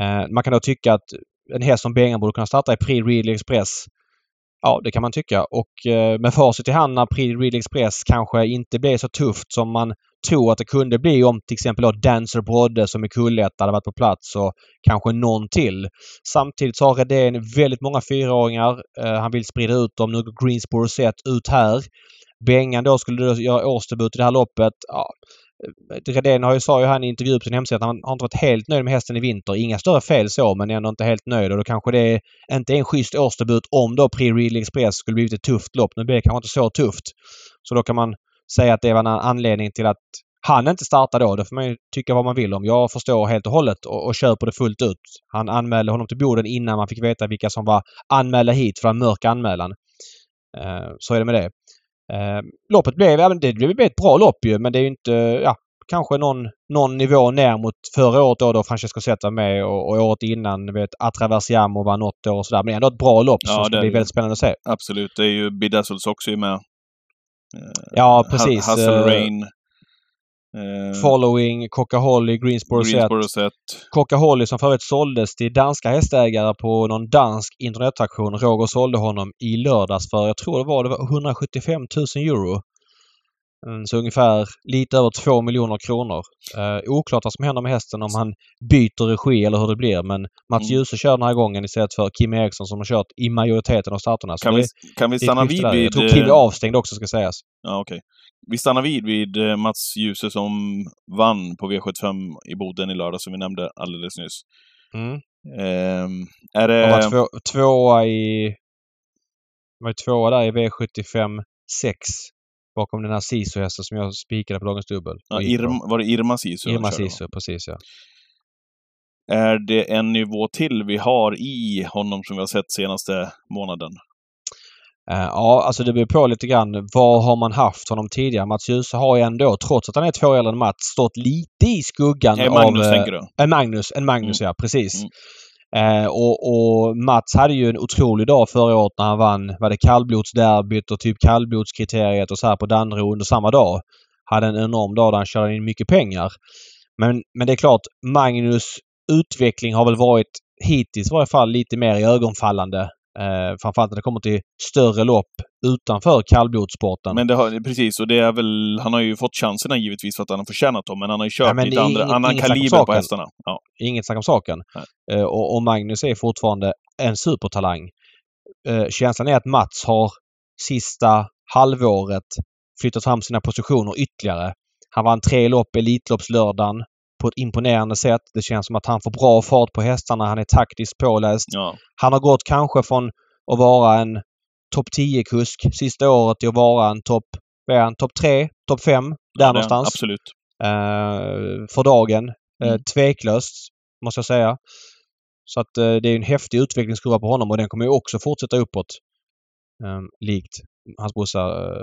Eh, man kan då tycka att en häst som Bengan borde kunna starta i Prix Real Express. Ja, det kan man tycka. Och eh, med facit i hand när Prix Real Express kanske inte blev så tufft som man tror att det kunde bli om till exempel då Dancer Brodde som är kullett hade varit på plats och kanske någon till. Samtidigt så har Redén väldigt många fyraåringar. Eh, han vill sprida ut dem. Nu går Greensboro sett ut här. Bengan då skulle då göra årsdebut i det här loppet. Ja, eh, Redén har ju, sa ju han i intervju på sin hemsida att han har inte varit helt nöjd med hästen i vinter. Inga större fel så men ändå inte helt nöjd och då kanske det inte är en schysst årsdebut om då Pre Real Express skulle blivit ett tufft lopp. Nu blir det kanske inte så tufft. Så då kan man säga att det var en anledning till att han inte startade då. Det får man ju tycka vad man vill om. Jag förstår helt och hållet och, och köper det fullt ut. Han anmälde honom till Boden innan man fick veta vilka som var anmälda hit för en mörk anmälan. Uh, så är det med det. Uh, loppet blev, ja, det blev ett bra lopp ju men det är ju inte, ja, kanske någon, någon nivå ner mot förra året då, då Francesco Zet var med och, och året innan vet Atraversiamo var något år och sådär. Men ändå ett bra lopp ja, som ska bli väldigt spännande att se. Absolut. Det är ju Bedazzles också med. Ja, precis. Hustle eh, Rain. Uh, Following, Coca-Holly, Greensboro, Greensboro set. Coca-Holly som förut såldes till danska hästägare på någon dansk internetaktion. Roger sålde honom i lördags för, jag tror det var, det var 175 000 euro. Mm, så ungefär lite över 2 miljoner kronor. Uh, oklart vad som händer med hästen om han byter regi eller hur det blir men Mats mm. Djuse kör den här gången istället för Kim Eriksson som har kört i majoriteten av starterna. Kan, vi, kan vi stanna vid, vid... Jag tror Kim är avstängd också ska sägas. Ja, okej. Okay. Vi stannar vid vid eh, Mats Djuse som vann på V75 i Boden i lördag som vi nämnde alldeles nyss. Mm. Um, är det... Han var två, tvåa i... var tvåa där i V75 6 bakom den här Sisu-hästen som jag spikade på dagens dubbel. Ja, Irma, var det Irma Sisu? Irma Sisu, precis ja. Är det en nivå till vi har i honom som vi har sett senaste månaden? Uh, ja, alltså det beror på lite grann. Vad har man haft honom tidigare? Mats Djuse har ju ändå, trots att han är två år äldre än Mats, stått lite i skuggan en Magnus, av... tänker du? En Magnus, en Magnus mm. ja, precis. Mm. Eh, och, och, Mats hade ju en otrolig dag förra året när han vann, var det kallblodsderbyt och typ kallblodskriteriet och så här på Danderyd under samma dag. Hade en enorm dag där han körde in mycket pengar. Men, men det är klart, Magnus utveckling har väl varit hittills i varje fall lite mer i ögonfallande Eh, framförallt när det kommer till större lopp utanför kallblodssporten. Men det har, precis, och det är väl... Han har ju fått chanserna givetvis för att han har förtjänat dem, men han har ju kört ja, lite andra, inget, annan inget kaliber på hästarna. Ja. Inget snack om saken. Eh, och, och, Magnus är fortfarande en supertalang. Eh, känslan är att Mats har sista halvåret flyttat fram sina positioner ytterligare. Han vann tre lopp Elitloppslördagen på ett imponerande sätt. Det känns som att han får bra fart på hästarna. Han är taktiskt påläst. Ja. Han har gått kanske från att vara en topp 10-kusk sista året till att vara en topp top 3, topp 5. Där ja, någonstans. Absolut. Uh, för dagen. Uh, mm. Tveklöst, måste jag säga. Så att uh, det är en häftig utvecklingskurva på honom och den kommer ju också fortsätta uppåt. Um, likt hans brorsa uh,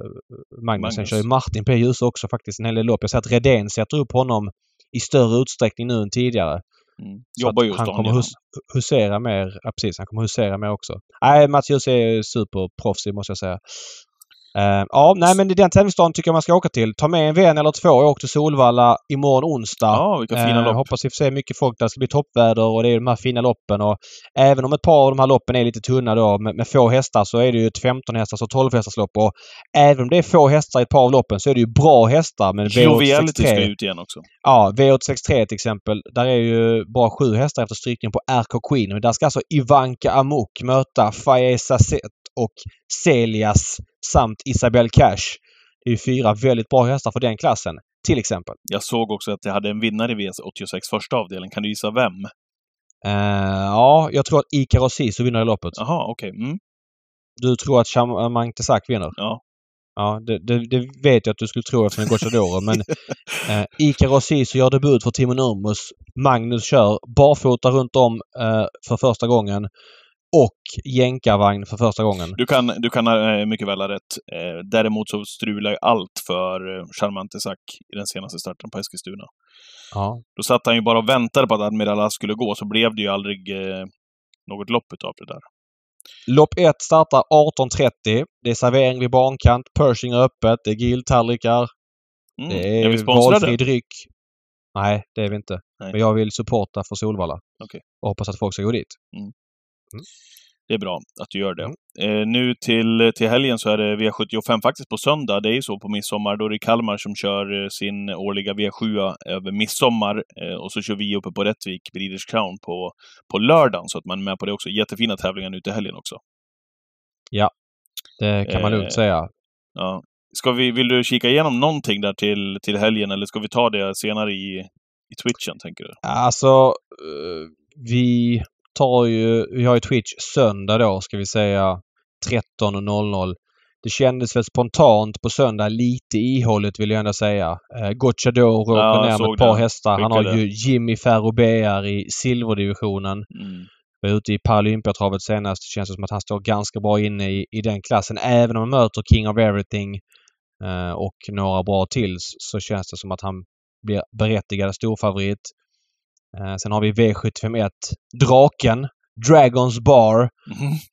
Magnus. Magnus. Sen kör ju Martin P. Ljus också faktiskt en hel del lopp. Jag ser att Redén sätter upp honom i större utsträckning nu än tidigare. Mm. Jobbar just han kommer hus husera mer. Ja, precis. Han kommer husera mer också. Nej, Mats Ljus är superproffsig måste jag säga. Uh, ja, nej men den tävlingsdagen tycker jag man ska åka till. Ta med en vän eller två och åk till Solvalla imorgon onsdag. Ja, vilka fina uh, lopp. Hoppas vi får se mycket folk där. Det ska bli toppväder och det är de här fina loppen. Och även om ett par av de här loppen är lite tunna då med, med få hästar så är det ju ett 15 hästars och 12 hästars lopp. Och även om det är få hästar i ett par av loppen så är det ju bra hästar. Men V863 ska ut igen också. Ja, V863 till exempel. Där är ju bara sju hästar efter strykning på RK Queen. Men där ska alltså Ivanka Amok möta Faiza Zet och Celias samt Isabelle Cash. Det är ju fyra väldigt bra hästar för den klassen, till exempel. Jag såg också att jag hade en vinnare i V86 första avdelningen. Kan du gissa vem? Uh, ja, jag tror att Ikaros Sisu vinner i loppet. Jaha, okej. Okay. Mm. Du tror att Chamang Tesak vinner? Ja. Ja, det, det, det, vet jag att du skulle tro det är Gocciadoro. men eh, Ikaros Sisu gör debut för Timo Nurmos. Magnus kör barfota runt om eh, för första gången. Och jänkarvagn för första gången. Du kan, du kan äh, mycket väl ha rätt. Äh, däremot så strular ju allt för Charmante Sack i den senaste starten på Eskilstuna. Ja. Då satt han ju bara och väntade på att Admiral skulle gå, så blev det ju aldrig eh, något lopp utav det där. Lopp 1 startar 18.30. Det är servering vid bankant. Pershing är öppet. Det är grilltallrikar. Mm. Det är, är vi valfri dryck. Nej, det är vi inte. Nej. Men jag vill supporta för Solvalla. Okej. Och hoppas att folk ska gå dit. Det är bra att du gör det. Mm. Eh, nu till, till helgen så är det V75 faktiskt på söndag. Det är ju så på midsommar. Då är det Kalmar som kör eh, sin årliga V7 över midsommar. Eh, och så kör vi uppe på Rättvik, Breeders Crown, på, på lördagen. Så att man är med på det också. Jättefina tävlingar nu till helgen också. Det kan man Eh, lugnt säga. Ja. Ska vi, vill du kika igenom någonting där till, till helgen eller ska vi ta det senare i, i Twitchen, tänker du? Alltså, eh, vi tar ju... Vi har ju Twitch söndag då, ska vi säga 13.00. Det kändes väl spontant på söndag lite ihålligt vill jag ändå säga. Eh, Gocciadoro Ja, åker jag ner med ett par det. hästar. Han har ju Jimmy Ferro BR i silverdivisionen. Mm. var ute i Paralympiatravet senast. Det känns som att han står ganska bra inne i, i den klassen. Även om han möter King of Everything eh, och några bra till så känns det som att han blir berättigad storfavorit. Eh, sen har vi V751 Draken. Dragons Bar.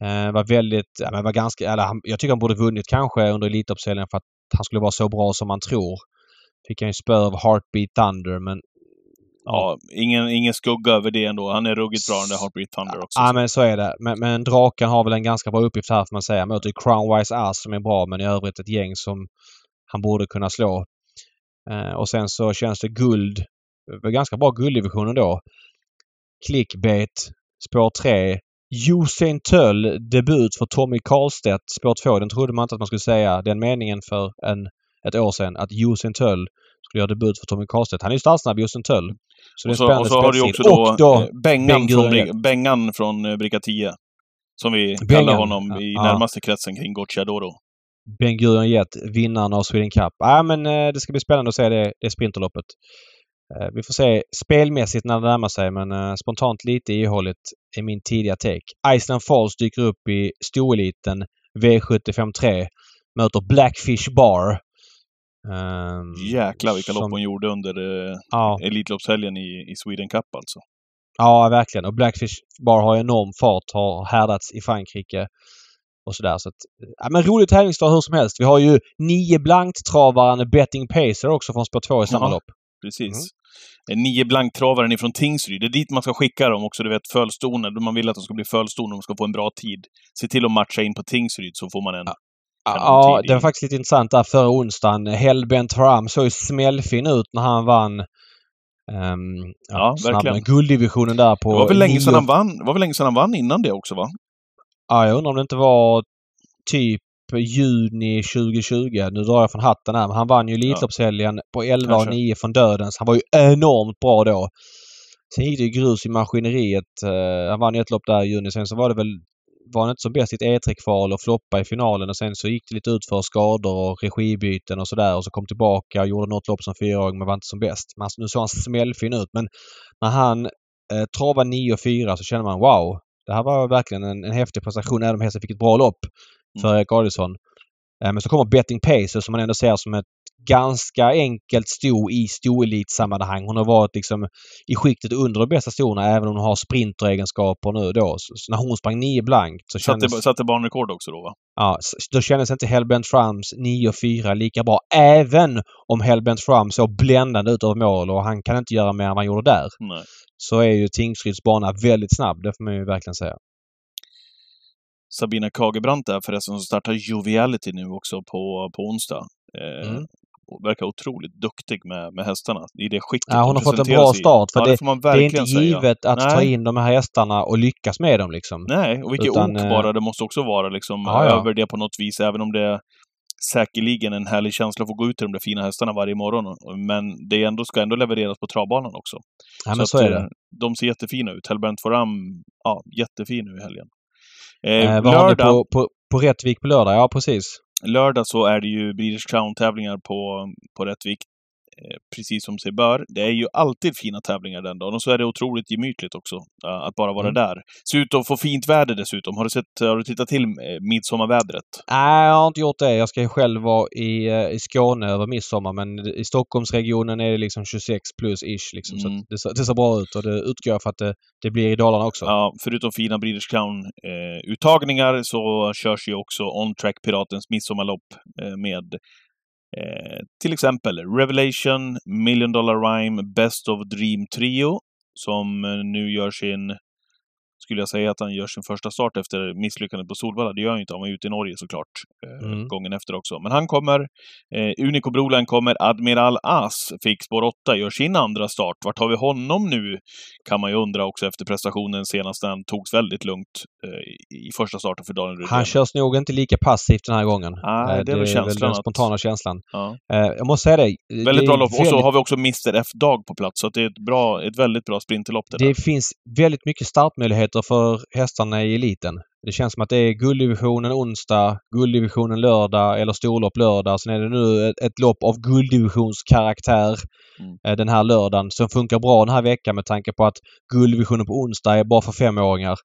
Eh, var väldigt, ja, var ganska, eller jag tycker han borde vunnit kanske under Elitloppshelgen för att han skulle vara så bra som man tror. Fick han ju spö av Heartbeat Thunder men Ja, ingen, ingen skugga över det ändå. Han är ruggigt bra den där Heartbeat Thunder också. Ja men så är det. Men, men Draken har väl en ganska bra uppgift här får man säga. Möter Crownwise Ass som är bra men i övrigt ett gäng som han borde kunna slå. Eh, och sen så känns det guld. Var ganska bra gulddivisionen då. Clickbait. Spår 3. Usain Töll debut för Tommy Karlstedt. Spår 2. Den trodde man inte att man skulle säga den meningen för en, ett år sedan. Att Usain Töll skulle göra debut för Tommy Karlstedt. Han är ju startsnabb Usain Töll. Så och så, och så har du också då, då eh, Bengan, Ben från, Bengan från eh, Bricka 10. Som vi kallar Bengan, honom i närmaste kretsen kring Gocciadoro. Ben Gurion Jet, vinnaren av Sweden Cup. Ja, men eh, det ska bli spännande att se det, det sprinterloppet. Eh, vi får se spelmässigt när det närmar sig men eh, spontant lite ihålligt är min tidiga take. Iceland Falls dyker upp i stoeliten V753. Möter Blackfish Bar. Ehm, Jäklar vilka som- lopp hon gjorde under eh, Ja, Elitloppshelgen i, i Sweden Cup alltså. ja, verkligen. Och Blackfish Bar har enorm fart, har härdats i Frankrike. Och sådär. Så att, ja, men rolig tävlingsdag hur som helst. Vi har ju nio blankt-travaren Betting Pacer också från spår 2 i samma Ja. lopp. Precis. Mm. Eh, Nio blanktravaren ifrån Tingsryd. Det är dit man ska skicka dem också, du vet fölstoner. Man vill att de ska bli fölstoner, de ska få en bra tid. Se till att matcha in på Tingsryd så får man en... Ja, Kanontid det var faktiskt lite intressant där förra onsdagen. Hellbent Haram såg ju smällfin ut när han vann um, Ja, verkligen. gulddivisionen där på... Det var väl länge sedan nio- han vann, det var väl länge sedan han vann innan det också va? Ja, jag undrar om det inte var typ juni 2020. Nu drar jag från hatten här. Men han vann ju Elitloppshelgen på 11 och Kanske. 9 från Dödens. Han var ju enormt bra då. Sen gick det ju grus i maskineriet. Eh, han vann ju ett lopp där i juni. Sen så var det väl var han inte som bäst i ett E3-kval och floppa i finalen och sen så gick det lite ut för skador och regibyten och sådär och så kom tillbaka och gjorde något lopp som fyraåring men var inte som bäst. Men alltså, nu såg han smällfin ut men när han eh, travade 9 och 4 så kände man wow. Det här var verkligen en, en häftig prestation även om hästen fick ett bra lopp för Erik Adielsson. Eh, men så kommer Betting Pacer som man ändå ser som ett ganska enkelt sto i stoelitsammanhang. Hon har varit liksom i skiktet under de bästa storna även om hon har sprinteregenskaper nu då. Så, när hon sprang 9 blankt så Satte, kändes, satte banrekord också då va? ja, då kändes inte Hellbent Frams 9 och 4 lika bra. Även om Hellbent Fram såg bländande ut över mål och han kan inte göra mer än vad han gjorde där. Nej. Så är ju Tingsryds bana väldigt snabb. Det får man ju verkligen säga. Sabina Kagebrant där förresten som startar Joviality nu också på, på onsdag. Eh, Mm. och Verkar otroligt duktig med, med hästarna i det skicket Ja, hon har fått en bra start, för ja, det- det får man Det är inte säga. givet att ta Nej. in de här hästarna och lyckas med dem liksom. Nej, och vilket Utan, ok eh, bara det måste också vara liksom Ja, över det på något vis, även om det säkerligen en härlig känsla att få gå ut till de där fina hästarna varje morgon. Men det ändå, ska ändå levereras på travbanan också. Ja, så, så är det. De ser jättefina ut. Hellbrent Foram, ja, jättefin nu i helgen. Eh, eh, vad lördag, har ni på, på, på Rättvik på lördag? Ja, precis. Lördag så är det ju Breeders Crown-tävlingar på, på Rättvik. Eh, precis som sig bör. Det är ju alltid fina tävlingar den dagen och så är det otroligt gemytligt också att bara vara mm. där. Ser ut att få fint väder dessutom. Har du, sett, har du tittat till eh, midsommarvädret? Nej, jag har inte gjort det. Jag ska ju själv vara i, eh, i Skåne över midsommar men i Stockholmsregionen är det liksom 26 plus ish. Liksom, mm. Så det, det ser bra ut och det utgår för att det, det blir i Dalarna också. Ja, förutom fina Breeders Crown-uttagningar så körs ju också On Track Piratens midsommarlopp med Eh, till exempel Revelation, Million Dollar Rhyme, Best of Dream Trio som eh, nu gör sin skulle jag säga att han gör sin första start efter misslyckandet på Solvalla. Det gör han ju inte, han var ute i Norge såklart. Eh, mm. Gången efter också. Men han kommer. Eh, Unico Broline kommer. Admiral As fick spår 8, gör sin andra start. Vart har vi honom nu? Kan man ju undra också efter prestationen senast när han togs väldigt lugnt eh, i första starten för Daniel Rydén. Han körs nog inte lika passivt den här gången. Nej, det är väl känslan. Det är väl den spontana att... känslan. Ja. Eh, jag måste säga det. Väldigt det bra lopp. Och så har vi också Mr F-Dag på plats. Så det är ett, bra, ett väldigt bra sprinterlopp. Det, det finns väldigt mycket startmöjligheter möjligheter för hästarna i eliten. Det känns som att det är gulddivisionen onsdag, gulddivisionen lördag eller storlopp lördag. Sen är det nu ett, ett lopp av gulddivisionskaraktär mm. Eh, den här lördagen som funkar bra den här veckan med tanke på att gulddivisionen på onsdag är bara för femåringar.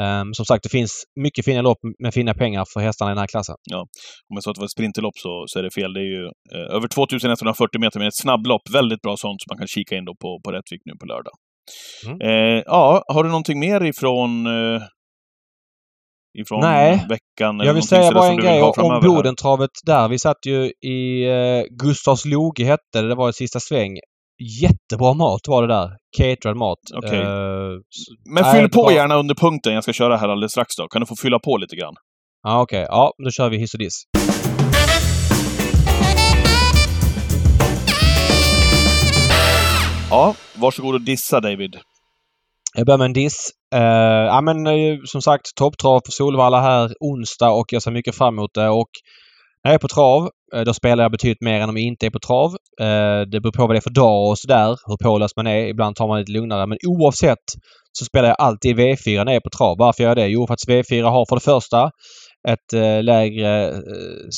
Um, som sagt, det finns mycket fina lopp med fina pengar för hästarna i den här klassen. Ja, om jag sa att det var ett sprinterlopp så, så är det fel. Det är ju eh, över 2140 meter med ett snabblopp. Väldigt bra sånt som man kan kika in då på, på Rättvik nu på lördag. Mm. Eh, ja, har du någonting mer ifrån eh, ifrån Nej. veckan? Jag vill säga bara en grej om Bodentravet där. Vi satt ju i eh, Gustavsloge hette det. Det var ett sista sväng. Jättebra mat var det där. Caterad mat. Okay. Uh, Men fyll på var... gärna under punkten jag ska köra här alldeles strax då. Kan du få fylla på lite grann? Ja, okej. Okay. Ja, då kör vi hiss och diss. Ja, varsågod och dissa David. Jag börjar med en diss. Uh, ja men uh, som sagt topptrav på Solvalla här onsdag och jag ser mycket fram emot det. Och när jag är på trav uh, då spelar jag betydligt mer än om jag inte är på trav. det beror på vad det är för dag och sådär. Hur påläst man är. Ibland tar man lite lugnare. Men oavsett så spelar jag alltid V4 när jag är på trav. Varför gör jag det? Jo, för att V4 har för det första ett eh, lägre eh,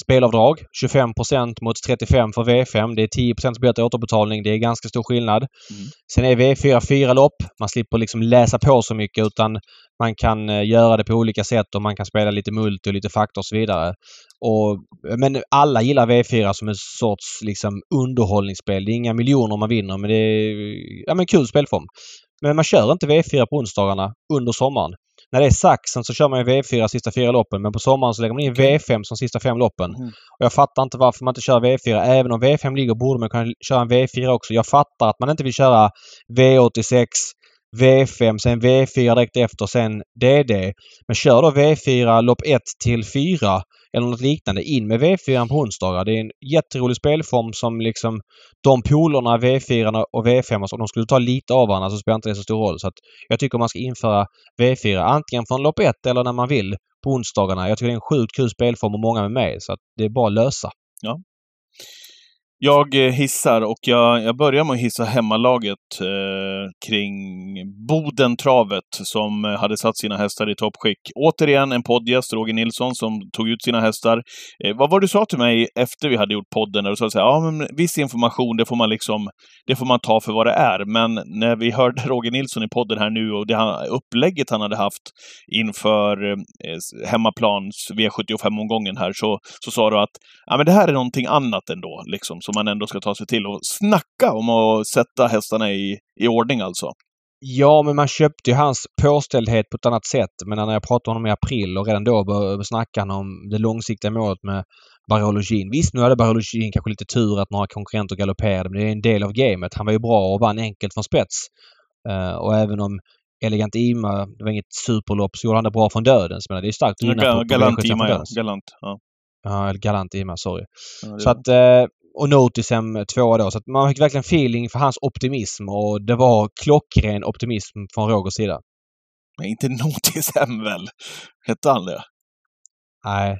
spelavdrag. 25% mot 35 för V5. Det är 10% bättre återbetalning. Det är ganska stor skillnad. Mm. Sen är V4 fyra lopp. Man slipper liksom läsa på så mycket utan man kan eh, göra det på olika sätt och man kan spela lite multi och lite faktor och så vidare. Och, men alla gillar V4 som en sorts liksom underhållningsspel. Det är inga miljoner man vinner men det är ja, men kul spelform. Men man kör inte V4 på onsdagarna under sommaren. När det är saxen så kör man ju V4 sista fyra loppen men på sommaren så lägger man in V5 som sista fem loppen. Mm. Och jag fattar inte varför man inte kör V4. Även om V5 ligger borde man kunna köra en V4 också. Jag fattar att man inte vill köra V86 V5, sen V4 direkt efter, sen DD. Men kör då V4 lopp 1 till 4 eller något liknande. In med V4 på onsdagar. Det är en jätterolig spelform som liksom de polerna V4 och V5 om alltså, de skulle ta lite av varandra så spelar inte det så stor roll. Så att jag tycker man ska införa V4 antingen från lopp 1 eller när man vill på onsdagarna. Jag tycker det är en sjukt kul spelform och många med mig så att det är bara att lösa. Ja, jag eh, hissar och jag, jag börjar med att hissa hemmalaget eh, kring Bodentravet som hade satt sina hästar i toppskick. Återigen en poddgäst, Roger Nilsson, som tog ut sina hästar. Eh, vad var det du sa till mig efter vi hade gjort podden? När du sa att ja, men viss information, det får man liksom, det får man ta för vad det är. Men när vi hörde Roger Nilsson i podden här nu och det han, upplägget han hade haft inför eh, hemmaplans V75-omgången här, så, så sa du att ja, men det här är någonting annat ändå, liksom som man ändå ska ta sig till. Och snacka om att sätta hästarna i, i ordning alltså. Ja, men man köpte ju hans påställdhet på ett annat sätt. Men när jag pratade med honom i april och redan då började snacka om det långsiktiga målet med Barologin. Visst, nu hade Barologin kanske lite tur att några konkurrenter galopperade, men det är en del av gamet. Han var ju bra och vann enkelt från spets. Uh, och även om Elegant Ima, det var inget superlopp, så gjorde han det bra från döden. Så det är starkt att vinna ja, Galant Ima, ja. Galant, ja. Ja, Galant Ima, sorry. Ja, så att eh, och Notisem tvåa då. Så att man fick verkligen feeling för hans optimism och det var klockren optimism från Rogers sida. Men inte Notisem väl? Hette han det? Nej.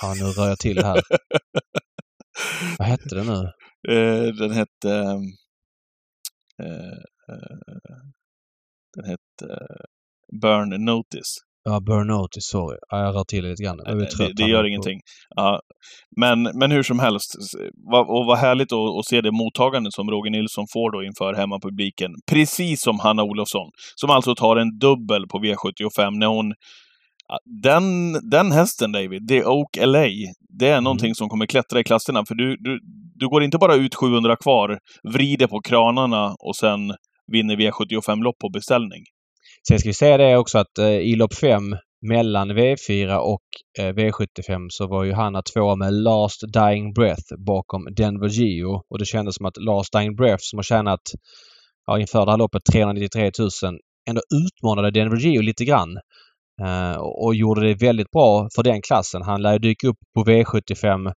Fan, nu rör jag till det här. Vad hette den nu? Eh, den hette... Eh, eh, den hette Burn Notice. Ja, Burnout, sorry. Ja, jag rör till det lite grann. Jag är Nej, trött det, det gör ingenting. Ja. Men, men hur som helst, och vad härligt att, att se det mottagande som Roger Nilsson får då inför hemmapubliken. Precis som Hanna Olofsson, som alltså tar en dubbel på V75 när hon Den, den hästen, David, det är Oak LA. Det är någonting som kommer klättra i klasserna. För du, du, du går inte bara ut 700 kvar, vrider på kranarna och sen vinner V75-lopp på beställning. Sen ska vi säga det också att eh, i lopp 5 mellan V4 och eh, V75 så var ju Hanna tvåa med Last Dying Breath bakom Denver Gio. Och det kändes som att Last Dying Breath som har tjänat ja, inför det här loppet 393 000 ändå utmanade Denver Gio lite grann. Eh, och gjorde det väldigt bra för den klassen. Han lär dyka upp på V75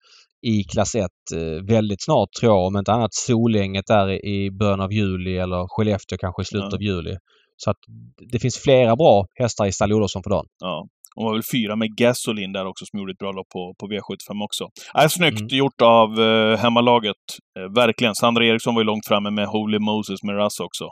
i klass 1 eh, väldigt snart tror jag. Om inte annat Solänget där i- början av juli eller Skellefteå kanske i slutet Ja. av juli. Så att det finns flera bra hästar i stall Olofsson för dagen. Ja. Hon var väl fyra med Gasolin där också, som gjorde ett bra lopp på, på V75 också. Äh, snyggt Mm. gjort av eh, hemmalaget. Eh, verkligen. Sandra Eriksson var ju långt framme med Holy Moses med Russ också.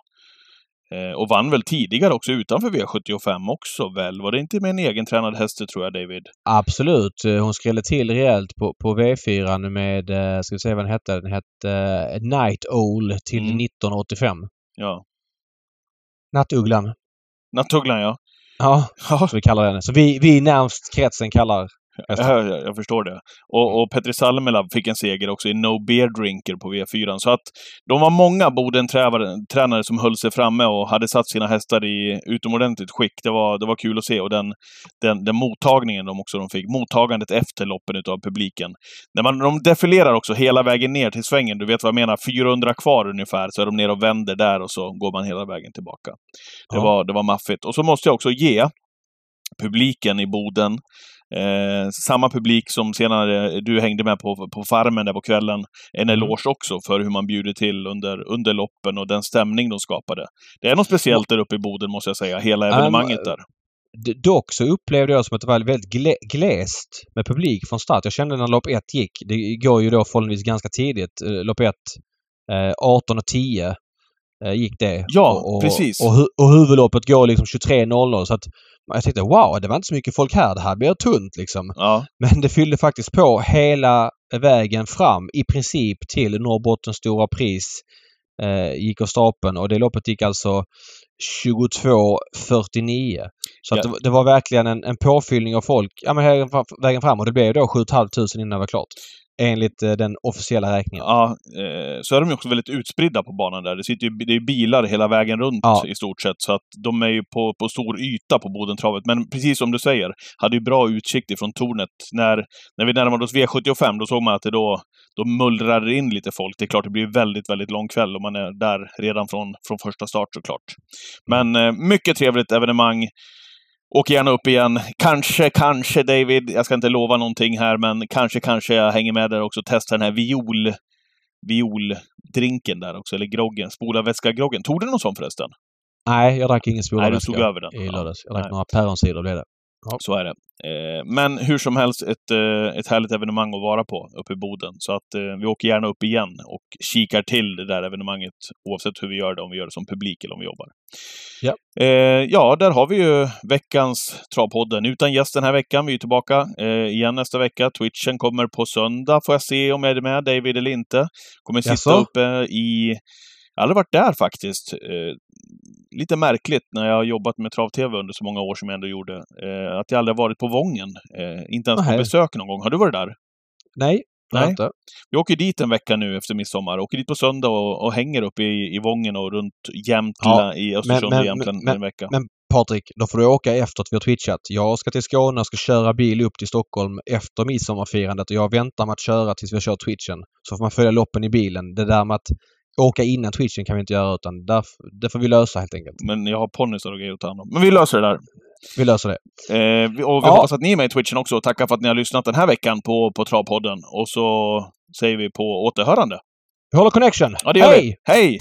Eh, och vann väl tidigare också utanför V75 också väl? Var det inte med en egen tränad häst, tror jag, David? Absolut. Eh, Hon skrällde till rejält på, på V4 med, eh, ska vi se vad den hette, den hette eh, Night Owl till Mm. 1985. Ja. Nattugglan. Nattugglan, ja. Ja, Ja, så vi kallar den. Så vi, vi närmst kretsen kallar hästen. jag, jag, jag förstår det. Och, och Petri Salmela fick en seger också i No Beer Drinker på V4. Så att de var många Boden-tränare som höll sig framme och hade satt sina hästar i utomordentligt skick. Det var, det var kul att se. Och den, den, den mottagningen de också de fick, mottagandet efter loppen utav publiken. När man, de defilerar också hela vägen ner till svängen. Du vet vad jag menar? 400 kvar ungefär, så är de ner och vänder där och så går man hela vägen tillbaka. Det, Ja. var, det var maffigt. Och så måste jag också ge publiken i Boden Eh, samma publik som senare eh, du hängde med på, på Farmen där på kvällen, en mm. eloge också för hur man bjuder till under, under loppen och den stämning de skapade. Det är något speciellt där uppe i Boden måste jag säga, hela evenemanget eh, där. Dock så upplevde jag som att det var väldigt gläst med publik från start. Jag kände när lopp ett gick, det går ju då förhållandevis ganska tidigt, lopp 1 18.10 gick det. Ja, och, och, precis. Och, hu- och huvudloppet går liksom 23.00 så att jag tänkte wow, det var inte så mycket folk här. Det här blir tunt liksom. Ja, Men det fyllde faktiskt på hela vägen fram i princip till Norrbottens stora pris. Eh, gick av stapeln och det loppet gick alltså 22.49. Så Ja. det, var- det var verkligen en, en påfyllning av folk ja, men vägen, fram, och det blev då 7 500 innan det var klart. Enligt eh, den officiella räkningen. ja eh, så är de ju också väldigt utspridda på banan där. Det, sitter ju, det är bilar hela vägen runt Ja. i stort sett, så att de är ju på, på stor yta på Bodentravet. Men precis som du säger, hade ju bra utsikt ifrån tornet. När, när vi närmade oss V75, då såg man att det då, då mullrar in lite folk. Det är klart, det blir väldigt, väldigt lång kväll och man är där redan från, från första start såklart. Men eh, mycket trevligt evenemang. Åk gärna upp igen. Kanske, kanske David, jag ska inte lova någonting här, men kanske, kanske jag hänger med där också och testar den här viol violdrinken där också, eller groggen. Spolarvätska-groggen. Tog du någon sån förresten? Nej, jag drack ingen Nej, spolarvätska du tog över den. i Ja. lördags. Jag drack Nej. några päronsider blev det. Så är det. Eh, men hur som helst, ett, eh, ett härligt evenemang att vara på uppe i Boden. Så att eh, vi åker gärna upp igen och kikar till det där evenemanget, oavsett hur vi gör det, om vi gör det som publik eller om vi jobbar. Ja. Ja, där har vi ju veckans Travpodden. Utan gäst den här veckan. Vi är tillbaka igen nästa vecka. Twitchen kommer på söndag, får jag se om jag är med, David eller inte. Kommer sitta Jaså? uppe i... Jag har aldrig varit där faktiskt. Lite märkligt när jag har jobbat med trav-tv under så många år som jag ändå gjorde. Eh, att jag aldrig varit på Vången. Eh, inte ens på Nej. besök någon gång. Har du varit där? Nej, Nej. inte. Vi åker dit en vecka nu efter midsommar. Åker dit på söndag och, och hänger uppe i, i Vången och runt Jämtland, i Östersund och Jämtland en vecka. men- Patrik, då får du åka efter att vi har twitchat. Jag ska till Skåne och ska köra bil upp till Stockholm efter midsommarfirandet och jag väntar med att köra tills vi har kört twitchen. Så får man följa loppen i bilen. Det där med att åka innan twitchen kan vi inte göra utan där, det får vi lösa helt enkelt. Men jag har ponnysar och grejer att ta hand om. Men vi löser det där. Vi löser det. Eh, och vi Ja. hoppas att ni är med i Twitchen också. Tackar för att ni har lyssnat den här veckan på, på Travpodden. Och så säger vi på återhörande. Vi håller connection. Ja, Hej! vi. Hej!